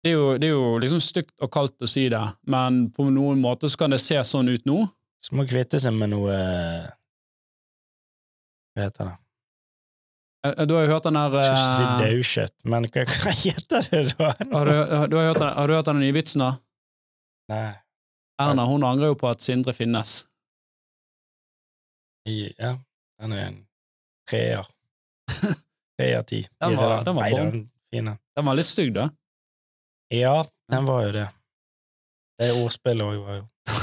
A: Det er, jo, det er jo liksom stygt og kaldt å si det, men på noen måter så kan det se sånn ut nå.
B: Så må kvitte seg med noe eh, Hva heter det?
A: Eh, Du har jo hørt den der
B: Ikke
A: eh,
B: daukjøtt, men hva, *laughs* hva heter det da?
A: har, du, har, du hørt har du hørt den nye vitsen, da?
B: Nei,
A: Erna hun angrer jo på at Sindre finnes.
B: ja, den er en treer. *laughs* Tre av ti.
A: Den var- den var
B: Nei, den.
A: Den var litt stygg, da.
B: Ja, den var jo det. Det ordspillet òg var jo *laughs*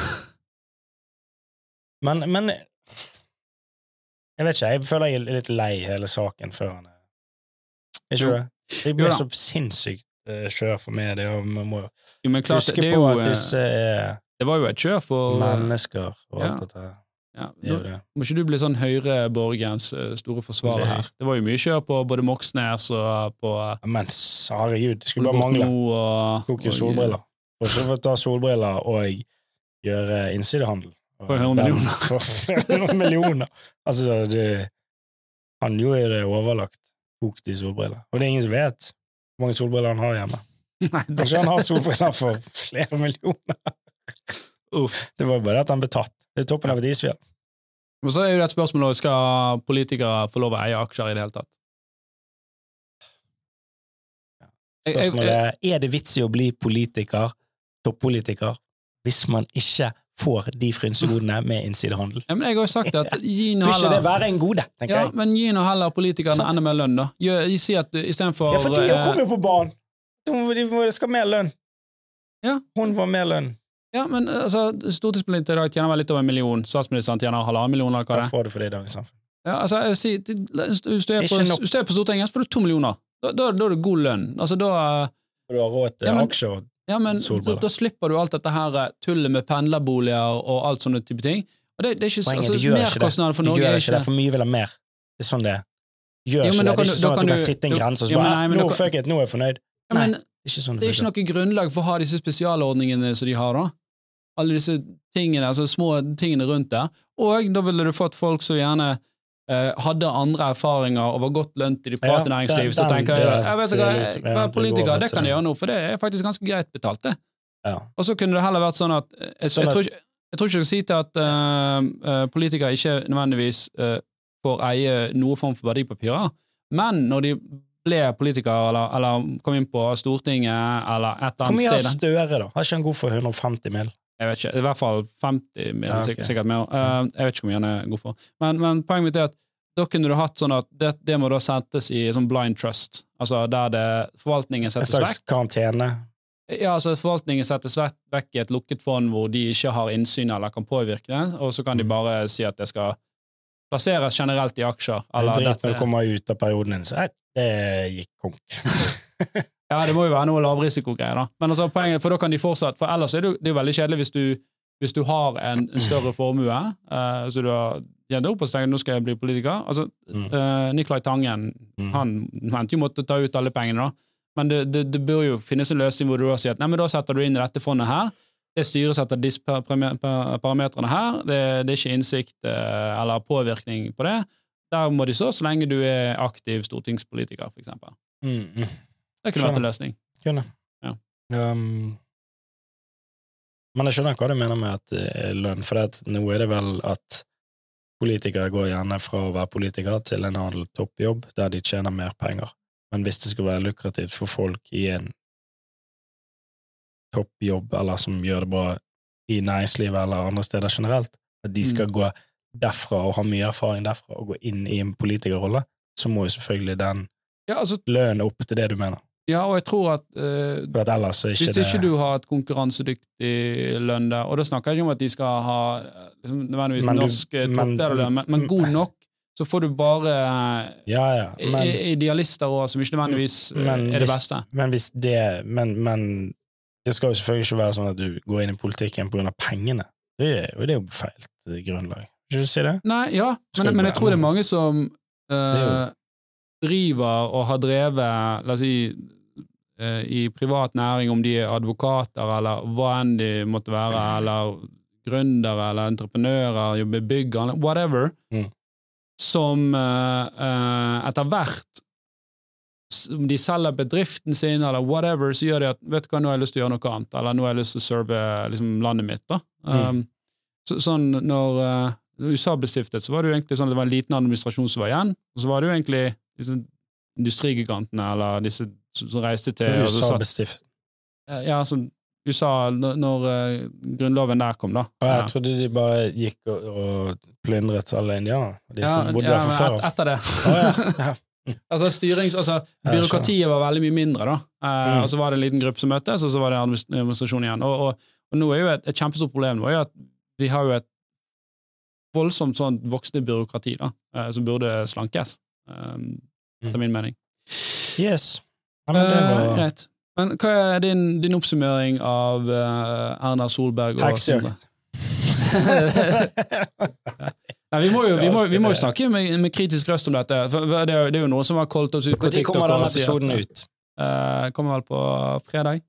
B: Men, men Jeg vet ikke, jeg føler jeg er litt lei hele saken før han er Ikke det?
A: Jeg
B: blir så sinnssykt uh, kjør for media, og vi må
A: Jo, men klart,
B: huske
A: det,
B: på at
A: eh,
B: disse er
A: det var jo et kjør for
B: mennesker og alt
A: ja.
B: dette.
A: ja, nå. Må ikke du bli sånn Høyre-Borgens eh, store forsvarer
B: Det-
A: her. Det var jo mye kjør på både Moxnes og på eh,
B: Ja, Men herregud, det skulle bare mangle. Tok jo solbriller. Og så får ta solbriller og gjøre innsidehandel. Og
A: For 100 millioner. *laughs*
B: For 100 millioner. Altså, det, han jo jo det overlagt. kokt i solbriller. Og det er ingen som vet hvor mange solbriller han har hjemme. *laughs*
A: Nei, det,
B: Kanskje han har solbriller for flere millioner.
A: uff.
B: Det var bare at han ble tatt. Det er toppen av et isfjell.
A: Og så er jo det et spørsmål om skal politikere få lov å eie aksjer i det hele tatt.
B: Spørsmålet er er det vits i å bli politiker, toppolitiker, hvis man ikke får de frynsegodene med innsidehandel?
A: ja, men jeg har jo sagt at *laughs* gi nå
B: Vil ikke det være en gode, tenker
A: ja,
B: jeg.
A: men gi nå heller politikerne enda mer lønn, da. Si at istedenfor
B: Ja, for de
A: har
B: kommer jo på banen! De, skal ha mer lønn.
A: Ja.
B: Hun får mer lønn.
A: Ja, men altså, Stortingspolitikere i dag tjener vel litt over en million. Statsministeren tjener halvannen million, eller hva det er.
B: får du for det i dagens samfunn?
A: Ja, altså, jeg vil si, hvis du er på, Stortinget, så får du to millioner. Da, da, da er det god lønn. Altså, da,
B: Du har råd til
A: Ja,
B: aksjer og
A: ja, men, da, da slipper du alt dette her eh, tullet med pendlerboliger og alt sånne type ting. Og det, det er ikke,
B: Poenget,
A: altså,
B: de gjør det.
A: Merkostnader for
B: De
A: Norge
B: gjør
A: er
B: ikke det, for mye vil ha mer. Det er sånn det er. Gjør
A: Jo,
B: ikke
A: det. Kan,
B: det. Det er ikke sånn at du kan
A: du-
B: sitte en grense og så
A: ja,
B: bare Nå, fuck it, nå er jeg fornøyd.
A: ja, men,
B: Nei, ikke sånn
A: Det er ikke noe grunnlag for å ha disse spesialordningene som de har, da. alle disse tingene, altså små tingene rundt der. Og da ville du fått folk som gjerne hadde andre erfaringer og var godt lønt i det private
B: Ja,
A: næringsliv. Så tenker jeg,
B: det-
A: jeg vet ikke, jeg, jeg,
B: det
A: politiker,
B: over
A: det kan jeg gjøre nå, for det er faktisk ganske greit betalt, det.
B: Ja.
A: Og så kunne det heller vært sånn at Jeg, jeg,
B: Sånn
A: tror, ikke, jeg tror ikke du skal si til at uh, eh, politikere ikke nødvendigvis uh, får eie noen form for verdipapirer, men når de ble politikere eller, eller kom inn på Stortinget eller et eller
B: Hvor mye har
A: annet sted
B: Støre, da? Har ikke han god for 150 mil?
A: Jeg vet ikke, i hvert fall 50 mil,
B: Ja, okay.
A: sikkert, mer. Uh, jeg vet ikke hvor mye han god for. Men, men poenget mitt er at da kunne du hatt sånn at det, det må da settes i sånn blind trust, altså der det forvaltningen
B: En
A: settes
B: slags
A: vekk.
B: karantene?
A: Ja, altså Forvaltningen settes vekk, i et lukket fond hvor de ikke har innsyn eller kan påvirke det, og så kan de
B: Mm.
A: bare si at det skal plasseres generelt i aksjer.
B: Det er
A: Eller
B: drit når du kommer ut av perioden din. Så nei, det gikk konk. *laughs* *laughs*
A: ja, det må jo være noe lavrisikogreier, da. Men altså poenget, for da kan de fortsatt For ellers er det jo, det er jo veldig kjedelig hvis du, hvis du har en, en større formue, uh, så du har tjent opp og tenker nå skal jeg bli politiker. Altså,
B: Mm.
A: uh, Nicolai Tangen
B: Mm.
A: han mente jo måtte ta ut alle pengene, da. Men det, det, det bør jo finnes en løsning hvor du da sier at nei, men da setter du inn i dette fondet her. Det styres etter disse par- parame- par- parametrene her. Det, det er ikke innsikt uh, eller påvirkning på det. Der må de stå så lenge du er aktiv stortingspolitiker, eksempel.
B: Mm, mm.
A: Det kunne vært en løsning.
B: Kunne.
A: Ja.
B: Um, men jeg skjønner hva du mener med at lønn, for det nå er det vel at politikere går gjerne fra å være politiker til en annen toppjobb der de tjener mer penger. Men hvis det skulle være lukrativt for folk i en toppjobb, eller som gjør det bra i næringslivet eller andre steder generelt, at de skal gå derfra og ha mye erfaring derfra og gå inn i en politikerrolle, så må jo selvfølgelig den
A: Ja, altså,
B: lønnen opp til det du mener.
A: Ja, og jeg tror at uh,
B: For at ellers er ikke
A: Hvis
B: det
A: ikke du har et konkurransedyktig lønn der, og da snakker jeg ikke om at de skal ha eh, liksom, nødvendigvis
B: Men du-
A: norsk eh,
B: men-
A: topplederlønn, men, men god nok, så får du bare
B: Ja, ja,
A: eh,
B: men,
A: idealister også, som ikke nødvendigvis eh,
B: Men
A: er det
B: hvis-
A: beste.
B: men hvis det men, men det skal jo selvfølgelig ikke være sånn at du går inn i politikken av pengene. Det er jo, det er jo feilt eh, grunnlag. Vil du si det?
A: Nei, ja, men, men jeg tror det er mange som
B: uh,
A: eh, driver og har drevet, la oss si, eh, i privat næring, om de er advokater eller hva enn de måtte være, *laughs* eller gründere eller entreprenører, jobber i bygg, whatever,
B: Mm.
A: som eh, eh, etter hvert om de selger bedriften sin, eller whatever, så gjør de at vet du hva, nå har jeg lyst til å gjøre noe annet, eller nå har jeg lyst til å serve liksom, landet mitt. da.
B: Mm.
A: Um, så, sånn når uh, USA ble stiftet, så var det jo egentlig sånn at det var en liten administrasjon som var igjen, og så var det jo egentlig liksom, industrigigantene, eller disse som reiste til
B: USA-bestift.
A: Ja, altså USA, når, eh, grunnloven der kom, da.
B: Og jeg
A: Ja.
B: trodde de bare gikk og, og plyndret alle indianere. De
A: Ja,
B: som bodde
A: ja,
B: der fra
A: men
B: før
A: et, etter det. *laughs*
B: Ja.
A: Altså, styrings, altså, byråkratiet var veldig mye mindre, da. Uh,
B: Mm.
A: Og så var det en liten gruppe som møttes, og så var det administrasjon igjen. Og, og, og nå er jo et, et kjempestort problem nå at vi har jo et voldsomt sånn voksende byråkrati da, uh, som burde slankes, um, etter min mening.
B: Yes. Ja, men det
A: Eh,
B: var
A: greit. Men hva er din, din oppsummering av uh, Erna Solberg og
B: heksejakt. *laughs*
A: Nei, vi må jo, vi må, vi må jo snakke med, med kritisk røst om dette. For det, er, det er jo noen som har kolt oss ut på
B: Når kommer denne episoden ut?
A: Uh, kommer vel på fredag.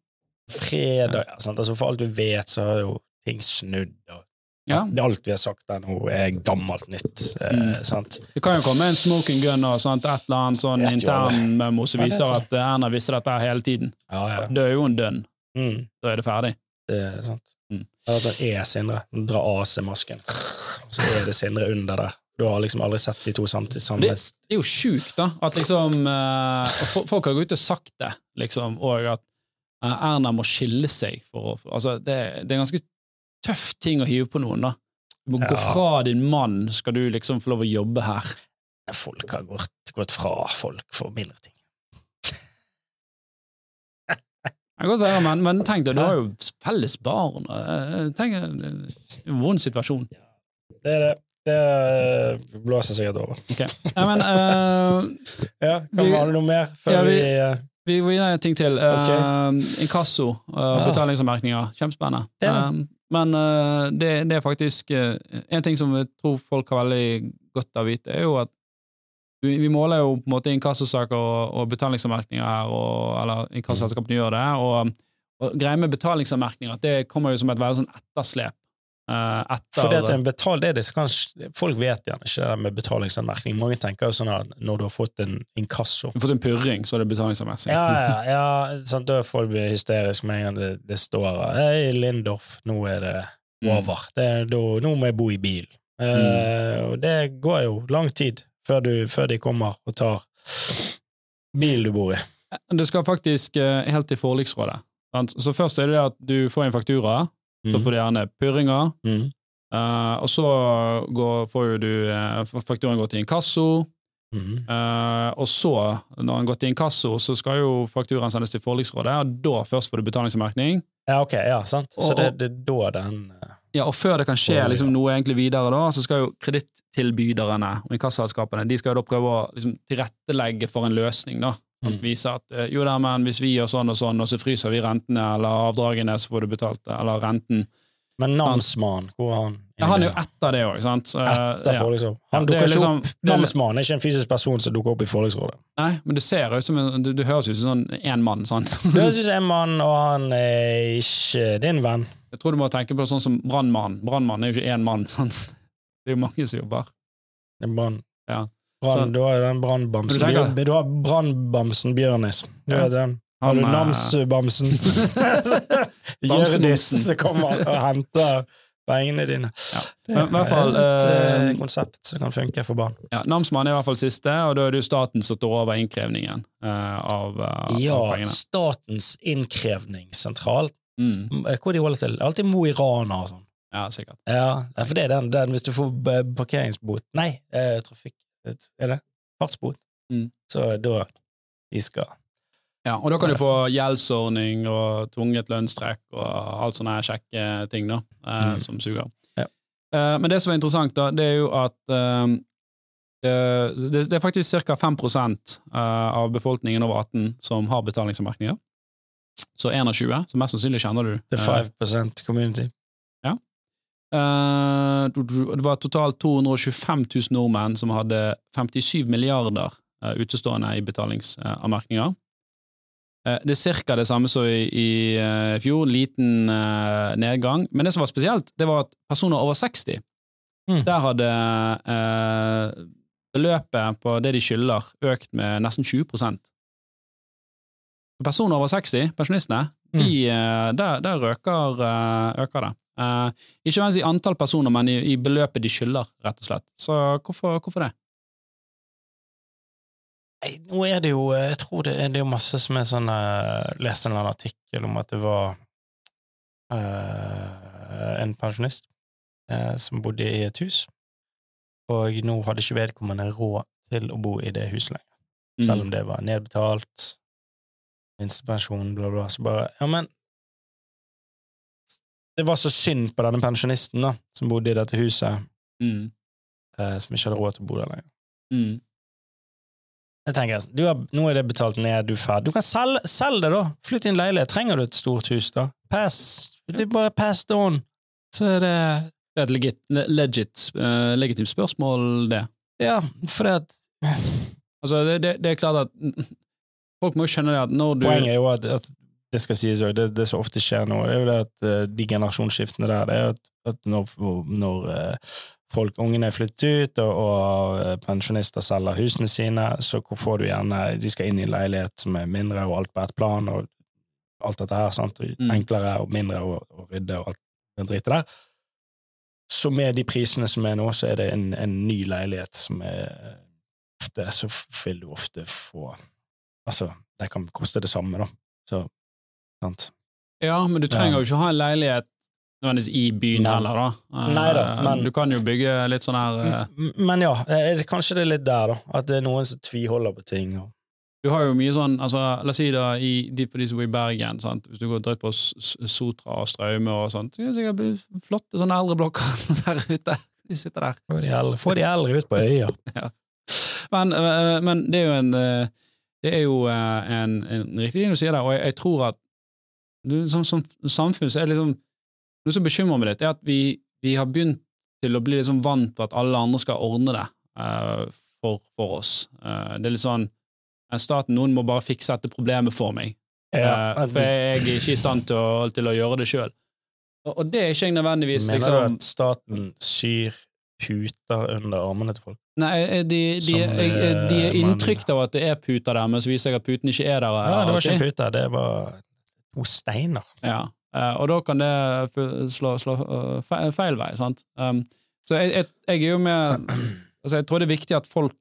B: Fredag. Ja, sant? Altså, for alt du vet, så har jo ting snudd. Og
A: Ja.
B: Det alt vi har sagt der nå, er gammelt nytt. Eh,
A: Mm.
B: sant?
A: Det kan jo komme en smoking gun og sånt, et eller annet sånn intern memo som viser at eh, Erna visste dette her hele tiden.
B: Ja, ja.
A: Det er jo en dønn.
B: Mm,
A: Da er det ferdig.
B: det er sant.
A: Mm.
B: Det er Sindre. Dra AC-masken. Så er det Sindre under der. Du har liksom aldri sett de to samtidig. Samme
A: Det- Det er jo sjukt, da. At liksom eh, Folk har gått ut og sagt det, liksom, og at eh, Erna må skille seg for å Altså, det, det er ganske tøff ting å hive på noen, da. Du må gå fra din mann, skal du liksom få lov å jobbe her.
B: Folk har gått, gått fra folk for mindre ting.
A: Det kan godt være, men, men tenk deg, du har jo *laughs* felles barn. eh, Tenk, er en vond situasjon.
B: Det er det. Det blåser sikkert over.
A: Nei, men uh, *laughs*
B: Ja, Kan
A: Vi-
B: ha noe mer før
A: Ja,
B: vi,
A: vi-
B: eh,
A: Vi går videre en ting til. Uh, inkasso
B: uh,
A: betalingsanmerkninger. Kjempespennende. Um, men uh, det, det er faktisk uh, En ting som jeg tror folk har veldig godt av å vite, er jo at vi, vi måler jo på en måte inkassosaker og, og betalingsanmerkninger her, og, eller inkassoselskapene gjør det, og, Og greia med betalingsanmerkninger at det kommer jo som et veldig sånn etterslep. Eh, etter,
B: For det at en betal, det er det kan, Folk vet gjerne ikke det der med betalingsanmerkning. Mange tenker jo sånn at når du har fått en inkasso
A: Du har fått en purring, så er det betalingsanmerkning.
B: Ja, ja, ja sant, da folk blir hysteriske med en gang det, det står Hei, Lindorf, nå er det
A: Mm.
B: over. Det, er da, nå må jeg bo i bil. Eh, og det går jo lang tid før, du, før de kommer og tar bilen du bor i.
A: Det skal faktisk eh, helt til forliksrådet. Så først er det at du får en faktura, så
B: Mm.
A: får du gjerne purringer, eh, og så går, får jo du uh, Fakturaen går til inkasso,
B: Mm.
A: Uh, og så, når den går til inkasso, så skal jo fakturaen sendes til forliksrådet, og da først får du betalingsmerkning.
B: Ja, ok, ja, sant. Så
A: Og-
B: det, det er da den
A: Ja, og før det kan skje liksom, noe egentlig videre, da, så skal jo kredittilbyderne og inkassoselskapene de skal jo da prøve å liksom, tilrettelegge for en løsning. da. Sånn,
B: Mm.
A: Vise at eh, jo da, men hvis vi gjør sånn og sånn, og så fryser vi rentene eller avdragene, så får du betalt det, eller renten.
B: Men namsmannen, hvor er han?
A: Ja, han er jo etter det òg, sant? Så, eh,
B: Etter
A: ja.
B: forliksrådet. Han
A: er
B: dukker
A: liksom-
B: opp. Namsmannen er ikke en fysisk person som dukker opp i forliksrådet.
A: Nei, men det ser ut som en, det, det høres ut som sånn én mann, sant? *laughs*
B: Det høres ut som en mann, og han er ikke din venn.
A: Jeg tror du må tenke på det sånn som brannmann. Brannmann er jo ikke én mann, *laughs* sant? Det er jo mange som jobber.
B: En mann brann.
A: Ja.
B: Brann, du har jo den brannbamsen.
A: du
B: Du, har brannbamsen Bjørnis.
A: Ja.
B: Har du
A: eh,
B: namsbamsen? *laughs* Hjørdis som kommer og henter pengene dine. Det
A: er hvert fall,
B: et
A: eh,
B: konsept som kan funke for barn.
A: Ja, Namsmann er i hvert fall siste, og da er det jo staten som står over innkrevningen uh, av, uh,
B: Ja,
A: av pengene.
B: Statens innkrevningssentral.
A: Mm.
B: Eh, Hvor de holder til? Alltid Mo i Rana og sånn.
A: Ja, sikkert.
B: Ja, ja, for det er den, den hvis du får parkeringsbot Nei, eh, trafikk... Er det? Fartsbot.
A: Mm.
B: Så da De skal
A: Ja, og da kan du få gjeldsordning og tvunget lønnstrekk og alt sånne kjekke ting da, eh,
B: Mm.
A: som suger.
B: Ja.
A: Eh, men det som er interessant, da, det er jo at eh, eh, det, det er faktisk ca. 5 eh, av befolkningen over 18 som har betalingsanmerkninger. Så 21, så mest sannsynlig kjenner du.
B: The
A: eh,
B: 5 community.
A: Eh, det var totalt 225 000 nordmenn som hadde 57 milliarder eh, utestående i betalingsanmerkninger. Eh, det er ca. det samme som i, fjor, liten nedgang. Men det som var spesielt, det var at personer over 60
B: Mm.
A: Der hadde beløpet på det de skylder, økt med nesten 20% Personer over 60, pensjonistene,
B: Mm.
A: de, der, der øker, øker det. Eh, ikke nødvendigvis i antall personer, men i, i beløpet de skylder, rett og slett. Så hvorfor, hvorfor det?
B: Nei, nå er det jo Jeg tror det er, det er masse som er sånn Jeg leste en eller annen artikkel om at det var uh, en pensjonist uh, som bodde i et hus, og nå hadde ikke vedkommende råd til å bo i det huset lenger. Selv om det var nedbetalt, minstepensjon, bla, bla, så bare Ja, men Det var så synd på denne pensjonisten, da, som bodde i dette huset,
A: Mm.
B: eh, som ikke hadde råd til å bo der lenger.
A: Mm.
B: Jeg tenker, du har, Nå er det betalt ned, du er ferdig. Du kan selge, selge det, da! Flytt inn leilighet. Trenger du et stort hus, da? Pass. Det er bare pass on. Så er det
A: Det er et legit, legit, uh, legitimt spørsmål, det.
B: Ja, for det at
A: Altså, det, det, det er klart at folk må jo skjønne det at når du
B: Poenget er jo at, at det skal sies òg, det, det som ofte skjer nå, det er jo det at eh, de generasjonsskiftene der, det er at, at når, når eh, folk, ungene er flyttet ut, og, og eh, pensjonister selger husene sine, så får du gjerne De skal inn i en leilighet som er mindre, og alt på ett plan, og alt dette her, sant,
A: Mm.
B: enklere og mindre å, rydde og alt den drittet der. Så med de prisene som er nå, så er det en, en ny leilighet som er ofte Så vil du ofte få Altså, det kan koste det samme, da. Så sant.
A: Ja, men du trenger jo ikke ha en leilighet nødvendigvis i byen
B: men,
A: heller, da. Eh,
B: Neida, men-
A: Du kan jo bygge litt sånn her eh,
B: Men ja, er kanskje det er litt der, da. At det er noen som tviholder på ting. Og,
A: Du har jo mye sånn, altså, la oss si da, i, de, for de som bor i Bergen, sant? hvis du går drøyt på Sotra og Straume og sånt, så kan det flotte sånne eldreblokker *laughs* der ute. De sitter der.
B: få, de eldre, få de eldre ut på øya. *laughs*
A: Men, eh, men det er jo en eh, Det er jo eh, en, en riktig ting du sier der, og jeg, jeg tror at som, som samfunn så er liksom Noe som bekymrer meg litt, er at vi, vi har begynt til å bli liksom vant på at alle andre skal ordne det uh, for, for oss. Uh, det er litt sånn en Staten, noen må bare fikse dette problemet for meg.
B: Ja,
A: uh, for jeg er ikke i stand til å, til å gjøre det sjøl. Og, og det er ikke jeg nødvendigvis
B: Mener du
A: liksom
B: at staten syr puter under armene til folk?
A: Nei, eh, de, de, jeg, eh, de er
B: eh,
A: inntrykt av at det er puter der, men så viser jeg at puten ikke er der. Nei,
B: Ja, det var ikke en pute, det var steiner.
A: Ja, eh, og da kan det slå, slå eh, fe- feil vei, sant? Um, så jeg, jeg, jeg er jo med *clears throat* altså Jeg tror det er viktig at folk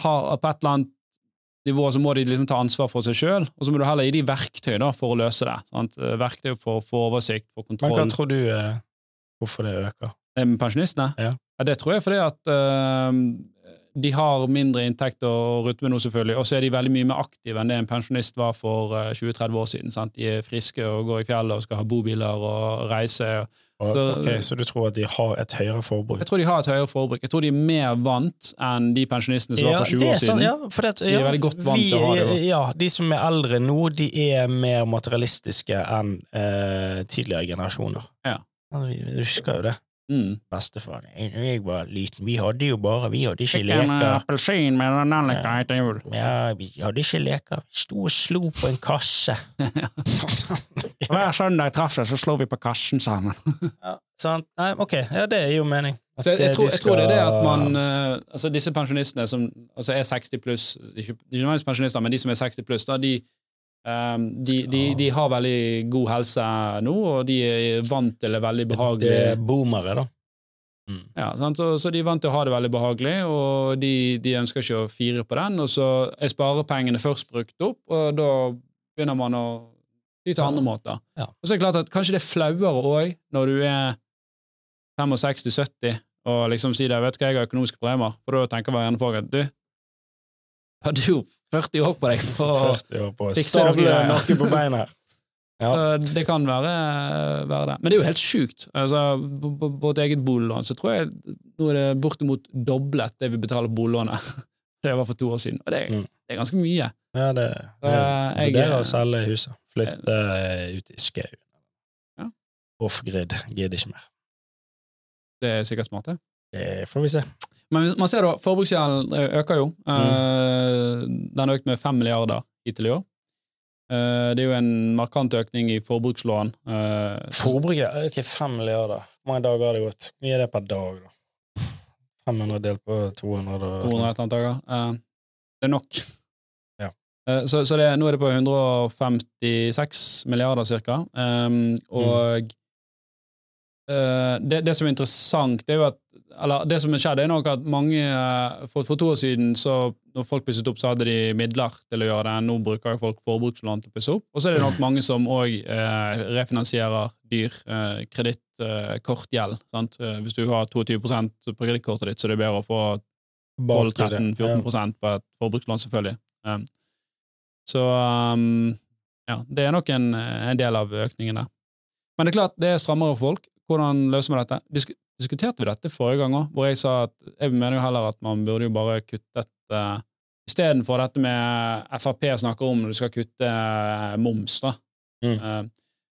A: har på et eller annet nivå så må de liksom ta ansvar for seg sjøl, og så må du heller gi de verktøy da, for å løse det. Sant? Eh, Verktøy for å få oversikt, for
B: Men hva tror du hvorfor det øker?
A: Pensjonistene?
B: Ja.
A: det tror jeg fordi at de har mindre inntekt å rutte med nå, selvfølgelig, og så er de veldig mye mer aktive enn det en pensjonist var for eh, 20-30 år siden. Sant? De er friske og går i fjellet og skal ha bobiler og reise.
B: Og,
A: Da-
B: ok, Så du tror at de har et høyere forbruk?
A: Jeg tror de har et høyere forbruk. Jeg tror de er mer vant enn de pensjonistene som var for 20
B: det er
A: år siden.
B: sånn, ja, for det,
A: De er veldig godt vant til å ha det, da.
B: Ja, de som er eldre nå, de er mer materialistiske enn eh, tidligere generasjoner.
A: Ja.
B: Vi vi husker jo det.
A: Mm.
B: Bestefar jeg var liten, vi hadde jo bare Vi hadde ikke
A: Fikk en eh,
B: leker.
A: appelsin med en nellika etter jul.
B: Ja, vi hadde ikke leker. Vi sto og slo på en kasse. *laughs*
A: Hver søndag traff seg, så slo vi på kassen sammen. *laughs*
B: ja, sant? Nei, ok, ja, det er jo mening. At,
A: Så jeg, jeg,
B: eh,
A: tror, jeg tror det er det at man eh, Altså Disse pensjonistene som altså er 60 pluss Ikke nødvendigvis pensjonister, men de som er 60 pluss, da, de, de, de, de har veldig god helse nå, og de er vant til det veldig behagelig.
B: Det er boomere, da. Mm.
A: Ja, sant? Så, så de er vant til å ha det veldig behagelig, og de, de ønsker ikke å fire på den. Og så er sparepengene først brukt opp, og da begynner man å ty til andre måter.
B: Ja.
A: Og så er det klart at kanskje det er flauere òg når du er 65-70 og liksom sier det, vet du hva, jeg har økonomiske problemer, for da tenker hver ene folk at du, hadde jo 40 år på deg for å
B: på
A: fikse noe
B: stable på beina. *laughs* Ja.
A: Det kan være, være det. Men det er jo helt sjukt. Altså, på, på, på et eget boliglån så tror jeg nå er det bortimot doblet det vi betaler boliglånet. *laughs* Det var for to år siden. Og det,
B: Mm.
A: det er ganske mye.
B: Ja, det, det
A: jeg-
B: vurderer å selge huset. Flytte eh, ut i skauen.
A: Ja.
B: Off-grid. Gidder ikke mer.
A: Det er sikkert smart, det.
B: Det får vi se.
A: Men man ser da, forbruksgjelden eh, øker jo.
B: Mm.
A: Eh, Den har økt med fem milliarder hittil i år. Eh, Det er jo en markant økning i forbrukslån.
B: Forbruket Ok, fem milliarder. Hvor mange dager har det gått? Hvor mye er det per dag, da? 500 delt på 200 og
A: 200 et eller annet dager. Det er nok.
B: Ja.
A: Så, så det, nå er det på 156 milliarder cirka. Um, og mm. det, det som er interessant, det er jo at eller det som skjedde, er nok at mange eh, for, for to år siden, så når folk pusset opp, så hadde de midler til å gjøre det. Nå bruker folk forbrukslån til å pusse opp. Og så er det nok mange som òg eh, refinansierer dyr eh, kredittkortgjeld. Eh, hvis du har 22% på kredittkortet ditt, så er det bedre å få 12-13-14% på et forbrukslån, selvfølgelig. Um, så um, ja, det er nok en, en del av økningen der. Men det er klart, det er strammere for folk. Hvordan løser man dette? Disk diskuterte vi dette forrige gang òg, hvor jeg sa at jeg mener jo heller at man burde jo bare kuttet uh, Istedenfor dette med Frp snakker om når du skal kutte eh, moms, da,
B: Mm.
A: uh,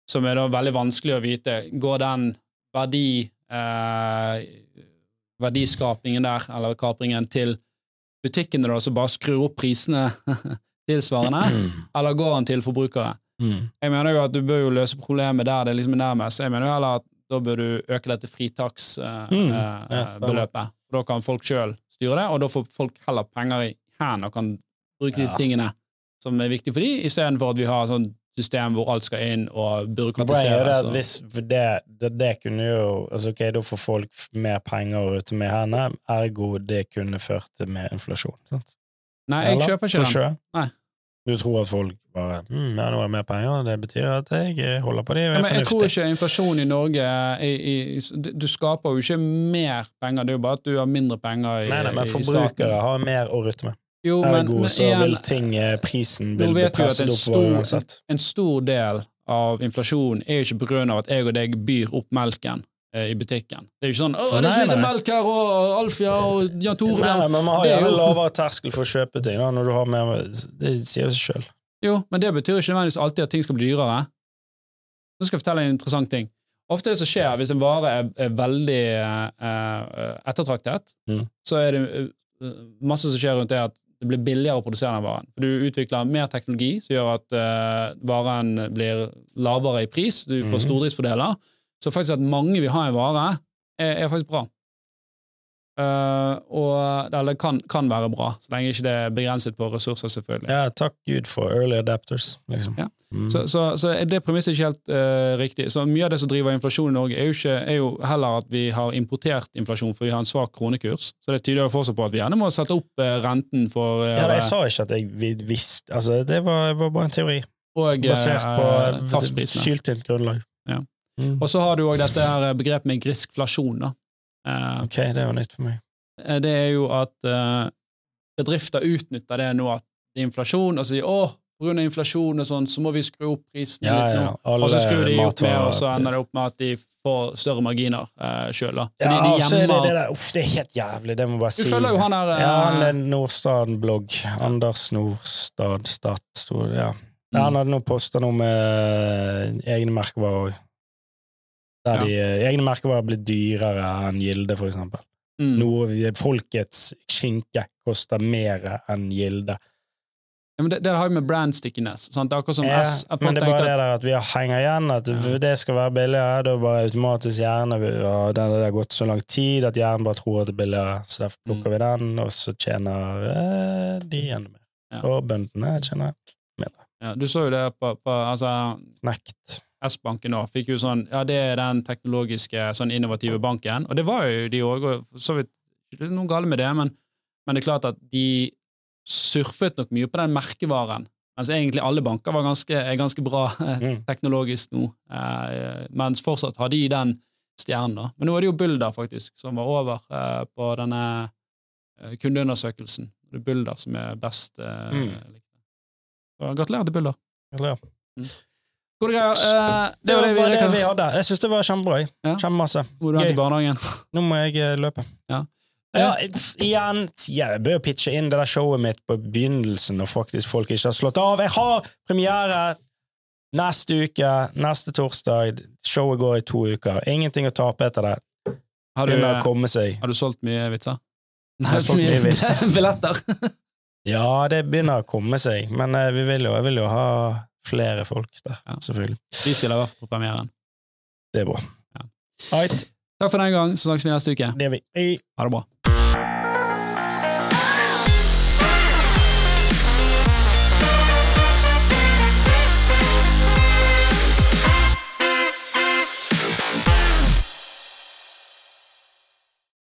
A: som er da veldig vanskelig å vite. Går den verdi uh, verdiskapingen der, eller kapringen, til butikkene da, som bare skrur opp prisene *laughs* tilsvarende, eller går den til forbrukere?
B: Mm.
A: Jeg mener jo at du bør jo løse problemet der det liksom er nærmest. Jeg mener jo heller at da bør du øke dette fritaksbeløpet.
B: Mm.
A: Eh,
B: stemmer.
A: beløpet. For da kan folk sjøl styre det, og da får folk heller penger i hendene og kan bruke de
B: Ja.
A: tingene som er viktige for dem, istedenfor at vi har sånn system hvor alt skal inn og
B: er det
A: byråkratiseres.
B: hvis for det, det, det kunne jo altså ok, Da får folk mer penger ute med hendene, ergo det kunne ført til mer inflasjon. Sant?
A: Nei, jeg
B: Eller?
A: kjøper ikke den. Nei.
B: Du tror at folk bare mm, ja, nå er det mer penger, det betyr at jeg holder på det, og
A: Ja,
B: er
A: men jeg tror ikke inflasjon i Norge i, i, Du skaper jo ikke mer penger, det er jo bare at du har mindre penger i,
B: Nei, nei, men forbrukere har mer å rutte med.
A: Jo, men,
B: Ergo
A: men
B: så vil ting, eh, prisen vil bli presset
A: opp
B: oppover uansett.
A: en stor del av inflasjonen er jo ikke på grunn av at jeg og deg byr opp melken eh, i butikken. Det er jo ikke sånn 'Å, det er så lite melk her, og Alfia og Jan Tore
B: Nei, nei, men man har
A: er
B: gjerne lavere terskel for å kjøpe ting da, når du har mer Det sier seg sjøl.
A: Jo, men det betyr ikke nødvendigvis alltid at ting skal bli dyrere. Nå skal jeg fortelle en interessant ting. Ofte det som skjer hvis en vare er, er veldig eh, eh, ettertraktet,
B: Mm.
A: så er det eh, masse som skjer rundt det at det blir billigere å produsere den varen. Du utvikler mer teknologi som gjør at eh, varen blir lavere i pris, du får
B: Mhm.
A: stordriftsfordeler. Så faktisk at mange vil ha en vare, er, er faktisk bra. Uh, og, eller kan, kan være bra, så lenge ikke det er begrenset på ressurser, selvfølgelig.
B: Ja, takk Gud for early adapters, liksom.
A: Ja.
B: Mm.
A: Så, så, så er det premisset ikke helt uh, riktig. Så Mye av det som driver inflasjon i Norge, er jo, ikke, er jo heller at vi har importert inflasjon, for vi har en svak kronekurs. Så det tyder jo fortsatt på at vi gjerne må sette opp uh, renten for eh,
B: ja, jeg sa ikke at jeg visste Altså, det var, var bare en teori.
A: og
B: Basert
A: eh,
B: på
A: fastprisene.
B: syltynt grunnlag.
A: Ja.
B: Mm.
A: Og så har du òg dette her begrepet med griskflasjon. Eh,
B: Ok, det var nytt for meg.
A: eh, det er jo at eh, bedrifter utnytter det nå at det er inflasjon, og sier å, på grunn av inflasjon og sånn, så må vi skru opp prisene
B: Ja,
A: litt
B: ja.
A: nå.
B: Alle
A: Og så skrur de opp mer, og så ender det opp med at de får større marginer eh, sjøl.
B: Ja,
A: de, de
B: er det det der Uff, det er helt jævlig, det må jeg bare
A: Du
B: si.
A: følger jo han der
B: Ja, han
A: eh,
B: er Nordstaden-blogg. Anders Nordstad det, ja.
A: Mm.
B: Han hadde nå posta noe med egne merkevarer òg. Der de eh, egne merkevarer blir dyrere enn Gilde, for eksempel.
A: mm.
B: Noe, folkets skinke koster mer enn Gilde.
A: ja, men det, det har jo med brand stickiness. Sant? Det er akkurat som
B: Ja,
A: S.
B: men det er bare det der at vi henger igjen, at
A: Ja.
B: det skal være billigere. Da bare automatisk hjerne ja, det har gått så lang tid at hjernen bare tror at det er billigere, så derfor plukker vi den, og så tjener eh, de enda mer.
A: Ja.
B: Og bøndene tjener mindre.
A: ja, Du så jo det på, på altså,
B: Knekt.
A: S-banken nå fikk jo sånn Ja, det er den teknologiske, sånn innovative banken. Og det var jo de òg, og så vidt ikke noe galt med det, men, men det er klart at de surfet nok mye på den merkevaren. Mens egentlig alle banker var ganske, er ganske bra *laughs*
B: Mm.
A: teknologisk nå. Eh, mens fortsatt har de den stjernen. da. Men nå er det jo Bulder, faktisk, som var over eh, på denne eh, kundeundersøkelsen. Det er Bulder som er best. Eh,
B: Mm.
A: likt. Gratulerer til Bulder.
B: Gratulerer.
A: Gode greier. Eh, det
B: Det
A: var det vi
B: det vi hadde. Jeg syns det var kjempebra.
A: Ja.
B: Kjempemasse.
A: er du i barnehagen?
B: Nå må jeg eh, løpe.
A: Ja.
B: Ja, igjen, jeg bør pitche inn det der showet mitt på begynnelsen når faktisk folk ikke har slått av. Jeg har premiere neste uke, neste torsdag. Showet går i to uker. Ingenting å tape etter det.
A: Har du, har du solgt mye vitser?
B: Nei, solgt mye vitser. *laughs*
A: Billetter.
B: Ja, det begynner å komme seg, men eh, vi vil jo, jeg vil jo ha flere folk der,
A: Ja.
B: selvfølgelig.
A: Vi stiller i hvert fall på premieren.
B: Det er bra.
A: Ja.
B: Right,
A: Takk for den gang, så snakkes vi neste uke.
B: det er vi. Hei.
A: Ha det bra.